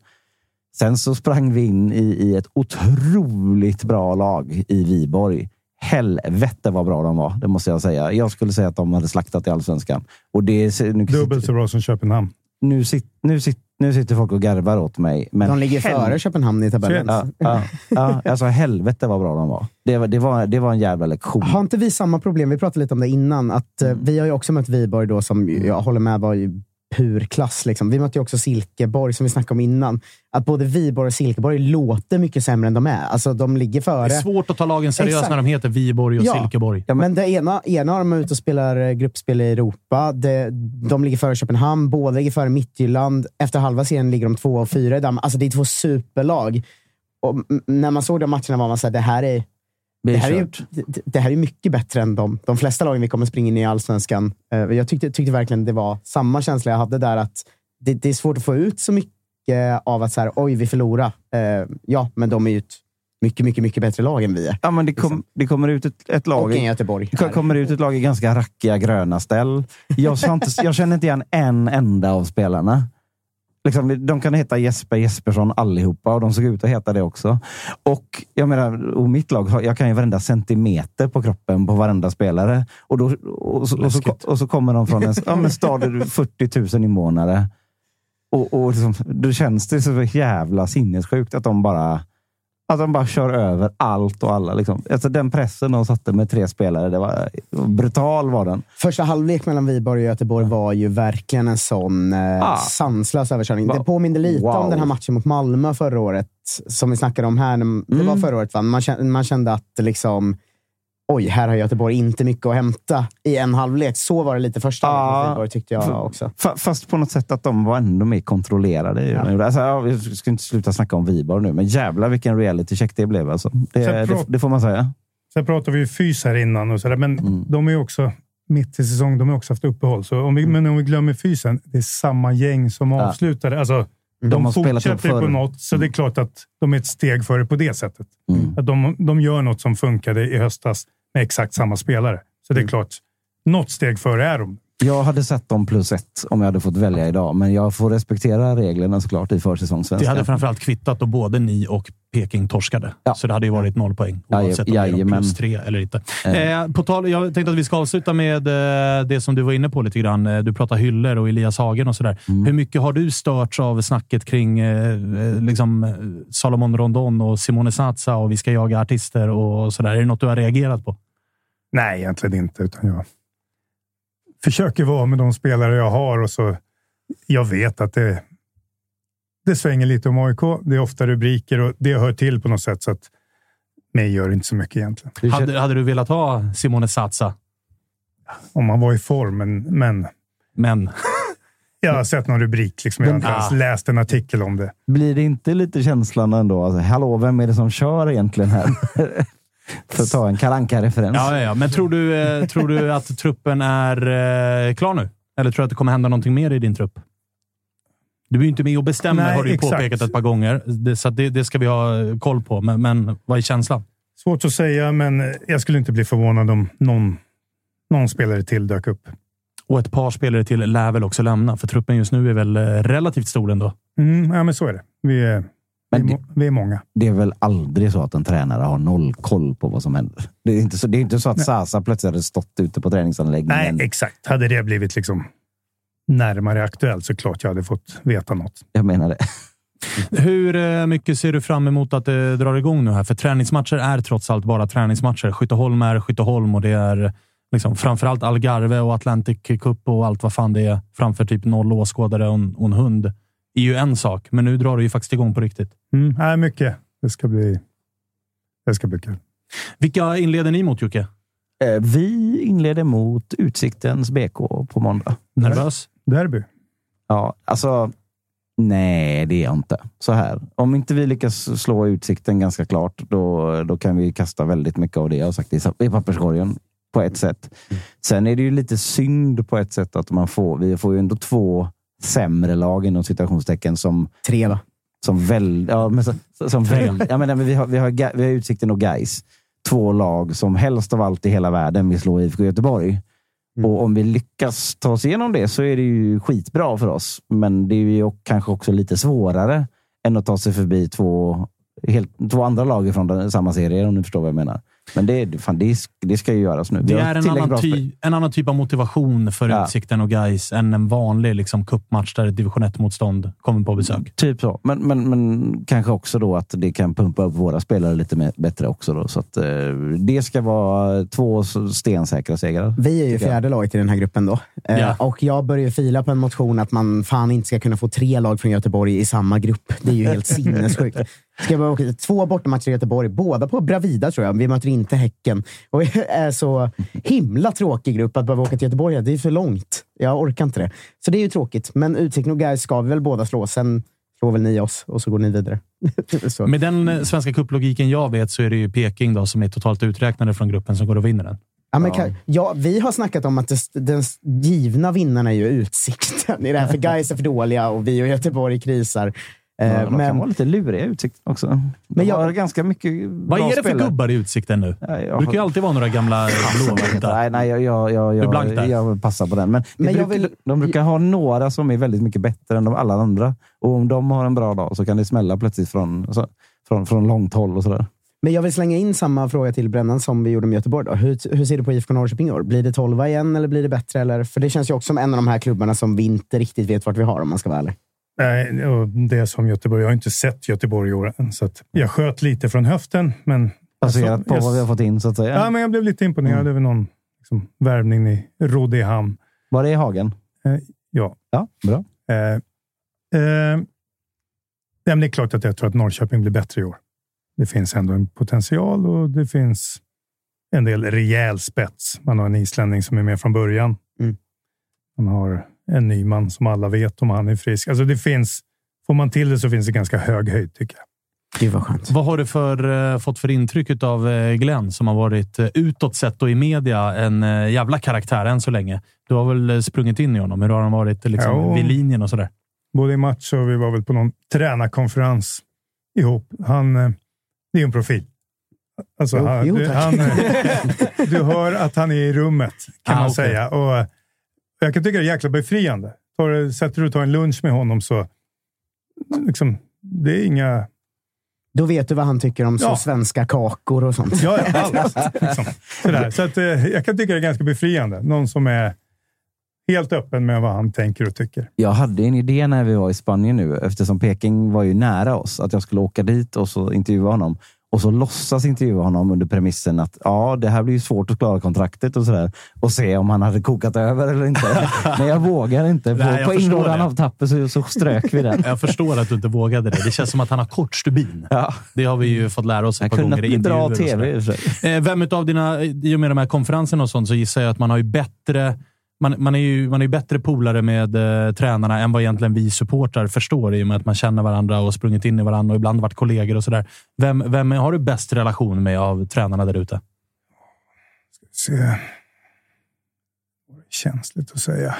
Sen så sprang vi in i, i ett otroligt bra lag i Viborg. Helvete vad bra de var, det måste jag säga. Jag skulle säga att de hade slaktat i allsvenskan. Och det, nu, Dubbelt så bra som Köpenhamn. nu, sit, nu, sit, nu sitter folk och garvar åt mig. Men De ligger hel- före Köpenhamn i tabellen. Ja, ja, ja, alltså helvete vad bra de var. Det var, det var, det var en jävla lektion. Har inte vi samma problem? Vi pratade lite om det innan. Att, eh, Vi har ju också mött Viborg då, som jag håller med var ju pur klass. Liksom. Vi mötte ju också Silkeborg, som vi snackade om innan. Att både Viborg och Silkeborg låter mycket sämre än de är. Alltså, de ligger före. Det är svårt att ta lagen seriöst Exakt. när de heter Viborg och Ja. Silkeborg. men, det ena, ena har de ute och spelar eh, gruppspel i Europa. Det, de ligger före Köpenhamn. Båda ligger före Midtjylland. Efter halva serien ligger de två och fyra i damm. Alltså, det är två superlag. Och när man såg de matcherna var man såhär, det här är det här, är ju, det, det här är mycket bättre än de, de flesta lagen vi kommer springa in i allsvenskan. Eh, Jag tyckte, tyckte verkligen det var samma känsla jag hade där. att Det, det är svårt att få ut så mycket av att så här, oj, vi förlorar. Eh, ja, men de är ju ett mycket, mycket, mycket bättre lag än vi är. Ja, men det, kom, det kommer ut ett, ett lag... Och en Göteborg. Det kommer ut ett lag i ganska rackiga gröna ställ. Jag, inte, jag känner inte igen en enda av spelarna. Liksom, de kan heta Jesper Jespersson allihopa och de såg ut att heta det också. Och jag menar, och mitt lag, jag kan ju varenda centimeter på kroppen på varenda spelare. Och, då, och, så, och, så, och så kommer de från en, ja, men stad med 40 000 invånare. Och, och liksom, då känns det så jävla sinnessjukt att de bara att de bara kör över allt och alla. Liksom. Alltså, den pressen de satte med tre spelare, det var brutal var den. Första halvlek mellan Viborg och Göteborg var ju verkligen en sån eh, Ah. sanslös överkörning. Va- Det påminner lite Wow. om den här matchen mot Malmö förra året, som vi snackade om här. Det Mm. var förra året, va? Man kände, man kände att liksom, oj, här har Göteborg inte mycket att hämta i en halvlek. Så var det lite första Ja. Viborg, tyckte jag också. Fa- Fast på något sätt att de var ändå mer kontrollerade. Ja. Alltså, ja, vi ska inte sluta snacka om Viborg nu, men jävlar vilken reality check det blev. Alltså. Det, det, det får man säga. Sen pratar vi ju fys här innan, och så där, men Mm. de är ju också mitt i säsong. De har också haft uppehåll. Så om vi, Men om vi glömmer fysen, det är samma gäng som Ja. avslutade. Alltså, de De har spelat upp fortsätter på förr. något, så det är klart att de är ett steg före på det sättet. Mm. Att de, de gör något som funkade i höstas med exakt samma spelare. Så Mm. det är klart, något steg före är de. Jag hade sett dem plus ett om jag hade fått välja idag, men jag får respektera reglerna såklart i Det försäsongssvenskan. hade framförallt kvittat då både ni och Peking torskade. Ja. Så det hade ju varit noll poäng oavsett om det är plus tre eller inte. Eh. Eh, på tal, jag tänkte att vi ska avsluta med eh, det som du var inne på lite grann. Eh, Du pratar hyller och Elias Hagen och sådär. Mm. Hur mycket har du störts av snacket kring eh, eh, liksom, Salomon Rondon och Simone Satsa och vi ska jaga artister och sådär? Är det något du har reagerat på? Nej, egentligen inte. Utan jag försöker vara med de spelare jag har och så jag vet att det, det svänger lite om AIK. Det är ofta rubriker och det hör till på något sätt. Så att mig gör det inte så mycket egentligen. Hade, hade du velat ha Simone Satsa? Om man var i form, men, men Men jag har sett någon rubrik. Liksom. Jag har inte ens Ah. läst en artikel om det. Blir det inte lite känslan ändå? Alltså, hallå, vem är det som kör egentligen här? För att ta en kalanka referens Ja, ja. Men tror du, eh, tror du att truppen är eh, klar nu? Eller tror du att det kommer hända någonting mer i din trupp? Du är ju inte med och bestämmer, Nej, har du ju exakt. påpekat ett par gånger. Det, så det, det ska vi ha eh, koll på. Men, men vad är känslan? Svårt att säga, men jag skulle inte bli förvånad om någon, någon spelare till dök upp. Och ett par spelare till lär väl också lämna, för truppen just nu är väl relativt stor ändå. Mm, ja, men så är det. Vi är, vi, Men är det- må- vi är många. Det är väl aldrig så att en tränare har noll koll på vad som händer. Det är inte så, det är inte så att Sasa plötsligt hade stått ute på träningsanläggningen. Nej, exakt. Hade det blivit liksom närmare aktuellt så klart jag hade fått veta något. Jag menar det. Hur eh, mycket ser du fram emot att det drar igång nu här? För träningsmatcher är trots allt bara träningsmatcher. Skytteholm är Skytteholm och det är liksom framförallt Algarve och Atlantic Cup och allt vad fan det är framför typ noll åskådare och en, och en hund. är ju en sak, men nu drar det ju faktiskt igång på riktigt. Mm, nej, mycket. Det ska bli, det ska bli kul. Vilka inleder ni mot Jocke? Eh, Vi inleder mot Utsiktens BK på måndag. Nervös? Derby. Ja, alltså. Nej, det är jag inte. Så här. Om inte vi lyckas slå Utsikten ganska klart, då, då kan vi kasta väldigt mycket av det jag har sagt i, papperskorgen på ett sätt. Sen är det ju lite synd på ett sätt att man får, vi får ju ändå två sämre lag inom citationstecken som Tre då. Som väl, ja, men så, som väl, ja, men, vi, har, vi, har, vi har Utsikten och Guys. Två lag som helst av allt i hela världen vill slå IFK Göteborg. Och om vi lyckas ta oss igenom det så är det ju skitbra för oss. Men det är ju kanske också lite svårare än att ta sig förbi två, helt, två andra lag från samma serie, om ni förstår vad jag menar. Men det, fan, det, det ska ju göras nu. Det är en annan, ty, en annan typ av motivation för Ja. Utsikten och Guys än en vanlig liksom, cupmatch där ett division 1-motstånd kommer på besök. Typ så. Men, men, men kanske också då att det kan pumpa upp våra spelare lite mer, bättre också. Då. Så att, eh, det ska vara två stensäkra segrar. Vi är ju jag. fjärde laget i den här gruppen då. Eh, Ja. Och jag börjar fila på en motion att man fan inte ska kunna få tre lag från Göteborg i samma grupp. Det är ju helt sinnessjukt. Ska jag bara åka två bortamatcher i Göteborg, båda på Bravida tror jag. Vi möter inte Häcken. Och är så himla tråkig grupp att behöva åka till Göteborg. Det är för långt. Jag orkar inte det. Så det är ju tråkigt. Men Utsikten och Gais ska vi väl båda slå. Sen slår väl ni oss och så går ni vidare. Med den eh, svenska cup-logiken jag vet så är det ju Peking då, som är totalt uträknade från gruppen som går och vinner den. Ja, men ja, vi har snackat om att det, den givna vinnaren är ju Utsikten. I det här för Gais är för dåliga och vi och Göteborg krisar. Eh, Ja, de kan men vara lite luriga i Utsikt också. Men jag- har ganska mycket Vad är det för spelare. gubbar i Utsikten nu? Ja, Det brukar ju alltid vara några gamla blåvita. Nej, nej, jag, jag, jag, jag, jag passar på den. Men, Men jag brukar, vill- de brukar ha några som är väldigt mycket bättre än de alla andra. Och om de har en bra dag så kan det smälla plötsligt från, så, från, från långt håll och sådär. Men jag vill slänga in samma fråga till Brännan som vi gjorde med Göteborg. Då. Hur, hur ser du på IFK Norrköping i år? Blir det 12 igen eller blir det bättre? Eller? För det känns ju också som en av de här klubbarna som vi inte riktigt vet vart vi har om man ska vara ärlig. Nej, och det som Göteborg. Jag har inte sett Göteborg i år än, så jag sköt lite från höften. Men Baserat på jag, vad vi har fått in, så att säga. Ja, men jag blev lite imponerad Mm. över någon liksom, värvning i Rodehamn. Var det i Hagen? Eh, ja. Ja, bra. Eh, eh, det är klart att jag tror att Norrköping blir bättre i år. Det finns ändå en potential och det finns en del rejäl spets. Man har en islänning som är med från början. Mm. Man har en ny man som alla vet om han är frisk. Alltså det finns, får man till det så finns det ganska hög höjd tycker jag. Gud vad skönt. Vad har du för, eh, fått för intryck av eh, Glenn som har varit eh, utåt sett och i media en jävla karaktär än så länge? Du har väl sprungit in i honom? Hur har han varit liksom, Ja. vid linjen och sådär? Både i match och vi var väl på någon tränarkonferens ihop. Han, det är en profil. Alltså, Jo, han, jo, du, han, du hör att han är i rummet, kan Ah, man okej. säga. Och jag kan tycka det är jäkla befriande. Tar, sätter du och tar en lunch med honom så... Liksom, det är inga... Då vet du vad han tycker om så Ja. svenska kakor och sånt. Ja, ja, allt. Liksom. Sådär. Så att, eh, jag kan tycka det är ganska befriande. Någon som är helt öppen med vad han tänker och tycker. Jag hade en idé när vi var i Spanien nu, eftersom Peking var ju nära oss, att jag skulle åka dit och så intervjua honom. Och så låtsas intervjua honom under premissen att ja, det här blir ju svårt att klara kontraktet och sådär. Och se om han hade kokat över eller inte. Men jag vågar inte. På, Nej, jag på inrådan av Tapper så, så strök vi den. Jag förstår att du inte vågade det. Det känns som att han har kort stubin. Ja. Det har vi ju fått lära oss ett Jag par gånger i intervjuer. och tv och. Eh, Vem utav dina, i och med de här konferenserna och sånt, så gissar jag att man har ju bättre man, man, är ju, man är ju bättre polare med eh, tränarna än vad egentligen vi supportrar förstår i och med att man känner varandra och sprungit in i varandra och ibland varit kollegor och sådär. Vem, vem har du bäst relation med av tränarna där ute? Se. Det är känsligt att säga.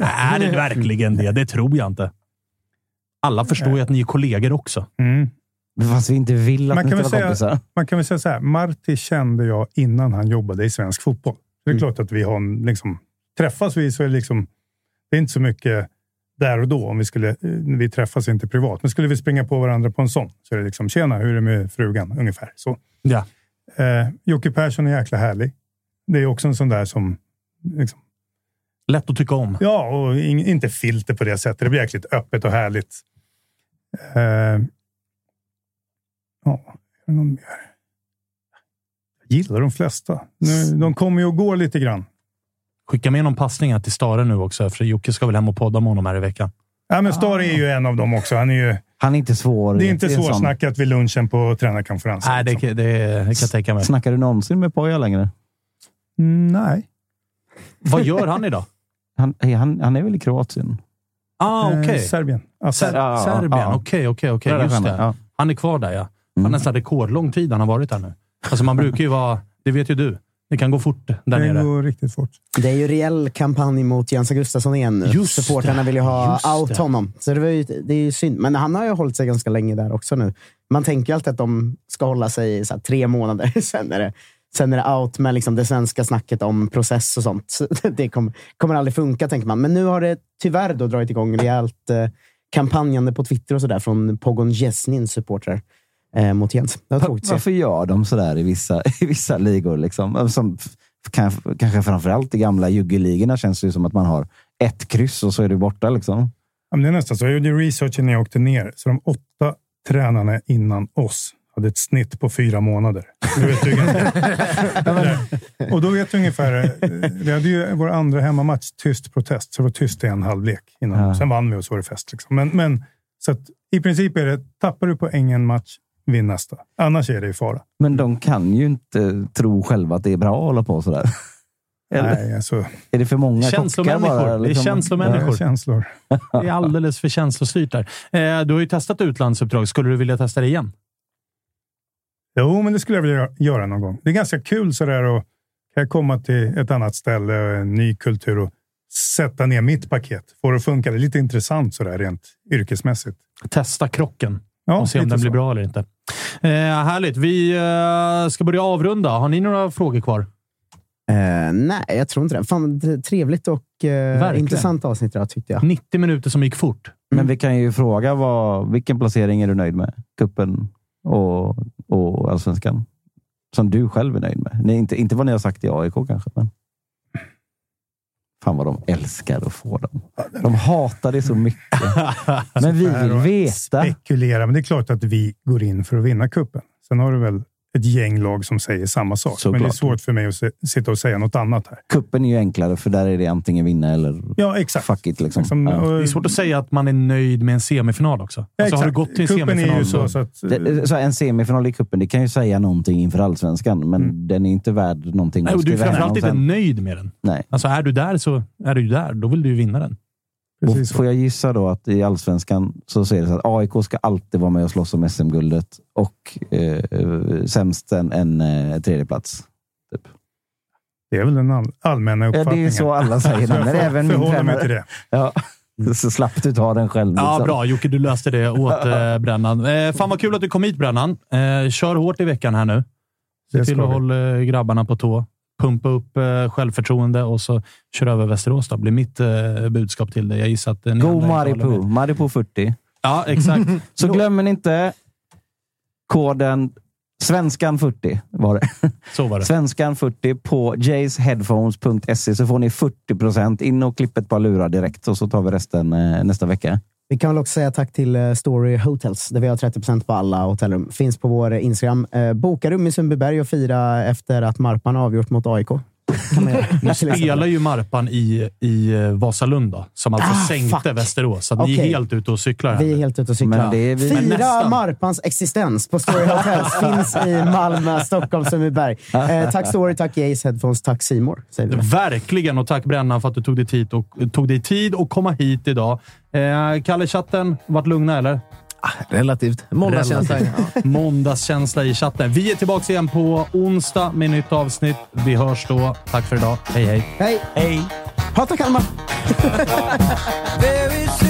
Är det verkligen det? Det tror jag inte. Alla förstår ju att ni är kollegor också. Mm. Fast vi inte vill att Man ni kan, ska väl vara säga, kompisar. man kan väl säga så här. Marti kände jag innan han jobbade i svensk fotboll. Det är Mm. klart att vi har en, liksom, träffas vi så är det liksom, det är inte så mycket där och då om vi skulle, eh, vi träffas inte privat. Men skulle vi springa på varandra på en sån så är det liksom, tjena, hur är det med frugan? Ungefär så. Ja. Eh, Jocke Persson är jäkla härlig. Det är också en sån där som, liksom, Lätt att tycka om. ja, och in, inte filter på det sättet. Det blir jäkligt öppet och härligt. Eh, ja, är det någon mer? Jag gillar de flesta. Nu, de kommer ju och går lite grann. Skicka med någon passning till Stare nu också, för Jocke ska väl hem och podda med honom här i veckan. Ja, men Star är ju en av dem också. Han är ju, Han är inte svår. det är inte svårsnackat vid lunchen på tränarkonferensen. Nej, det, liksom. det, det kan jag tänka mig. Snackar du någonsin med Poja längre? Mm, nej. Vad gör han idag? Han, är han, han är väl i Kroatien? Ah, okej. Eh, Serbien. Alltså, Ser- ja, Serbien. Okej, okej, okej. Just han, det. ja. Han är kvar där, ja. Var Mm. nästan rekordlång tid han har varit där nu. Alltså man brukar ju vara... Det vet ju du. Det kan gå fort där det nere. går riktigt fort. Det är ju reell kampanj mot Jens Gustafsson igen nu. Just Supportrarna det, vill ju ha just out det. honom. Så det, var ju, det är ju synd. Men han har ju hållit sig ganska länge där också nu. Man tänker ju alltid att de ska hålla sig i så här, tre månader. Sen är det, sen är det out med liksom det svenska snacket om process och sånt. Så det kommer, kommer aldrig funka, tänker man. Men nu har det tyvärr då dragit igång rejält eh, kampanjande på Twitter och sådär från Pogon Jesnins supportrar eh, mot Jens. Det var tråkigt. Varför gör de sådär i vissa, i vissa ligor? Liksom? Som, kan, kanske framförallt i gamla juggeligorna känns det ju som att man har ett kryss och så är du borta. Liksom. Ja, men det är nästan så. Jag gjorde researchen när jag åkte ner. Så de åtta tränarna innan oss hade ett snitt på fyra månader. Du vet ju, och då vet du ungefär. eh, Vi hade ju vår andra hemmamatch tyst protest, så det var tyst i en halvlek. Innan. Ja. Sen vann vi och så var det fest. Liksom. Men, men, så att, i princip är det, tappar du poäng en match, vinn nästa. Annars är det i fara. Men de kan ju inte tro själva att det är bra att hålla på sådär. Eller Nej, alltså, är det för många kockar Känslomänniskor. bara? Det är liksom? känslomänniskor. det är känslor. Det är alldeles för känslostyrt där. Eh, du har ju testat utlandsuppdrag. Skulle du vilja testa det igen? Jo, men det skulle jag vilja göra någon gång. Det är ganska kul sådär att kan komma till ett annat ställe en ny kultur och sätta ner mitt paket. Får det att funka. Det är lite intressant sådär rent yrkesmässigt. Testa krocken Ja, och se om den blir så. bra eller inte. Eh, härligt. Vi eh, ska börja avrunda. Har ni några frågor kvar? Eh, nej, jag tror inte det. Fan, trevligt och eh, intressant avsnitt idag, tyckte jag. 90 minuter som gick fort. Men vi kan ju fråga vad, vilken placering är du nöjd med? Kuppen och, och allsvenskan? Som du själv är nöjd med. Nej, inte, inte vad ni har sagt i AIK kanske. Men... Fan vad de älskar att få dem. De hatar det så mycket. Men vi vill veta. Spekulera, men det är klart att vi går in för att vinna kuppen. Sen har du väl ett gäng lag som säger samma sak. Såklart. Men det är svårt för mig att se, sitta och säga något annat här. Kuppen är ju enklare, för där är det antingen vinna eller Ja, exakt. fuck it. Liksom. Liksom, Ja. Det är svårt att säga att man är nöjd med en semifinal också. Alltså, har du gått till en Kuppen är semifinal ju så, så att... Det, så en semifinal i kuppen, det kan ju säga någonting inför allsvenskan, men Mm. den är inte värd någonting. Nej, att och du är framförallt inte nöjd med den. Nej. Alltså, är du där så är du där. Då vill du ju vinna den. Och Precis får jag gissa då att i allsvenskan så ser det så att AIK ska alltid vara med och slåss om SM-guldet och eh, sämst en, en eh, tredjeplats. Typ. Det är väl den all, allmänna Ja, det uppfattningen. är så alla säger. Så jag får även min tränare. till det. Ja. Så slapp du ta den själv. Ja, liksom. bra Jocke. Du löste det åt eh, Brännan. Eh, fan vad kul att du kom hit Brännan. Eh, kör hårt i veckan här nu. Se till att hålla eh, grabbarna på tå. Pumpa upp eh, självförtroende och så kör över Västerås. Då. blir mitt eh, budskap till dig. Jag gissar att eh, Go med. Maripo 40. Ja, exakt. Så glömmer ni inte koden Svenskan 40 var det. Så var det. Svenskan 40 på jaysheadphones.se så får ni 40 procent. In och klipp ett par lurar direkt och så tar vi resten eh, nästa vecka. Vi kan väl också säga tack till eh, Story Hotels, där vi har 30% på alla hotellrum. Finns på vår eh, Instagram. Eh, boka rum i Sundbyberg och fira efter att Marpan avgjort mot AIK. Kan man göra. Nu spelar ju Marpan i, i eh, Vasalund, då, som alltså Ah, sänkte fuck. Västerås. Så att ni är helt ute och cyklar. Vi är helt ute och cyklar. Men det är vi- nästan. Marpans existens på Story Hotels. Finns i Malmö, Stockholm, Sundbyberg. Eh, tack Story, tack Jace Headphones, tack Simor. Verkligen, och tack Brännan för att du tog dig tid och, tog dig tid att komma hit idag. Eh, Kalle, chatten, varit lugna eller? Relativt. Måndagskänsla. Relativt. Måndagskänsla i chatten. Vi är tillbaka igen på onsdag med nytt avsnitt. Vi hörs då. Tack för idag. Hej, hej. Hej! Hej! Hata Kalmar!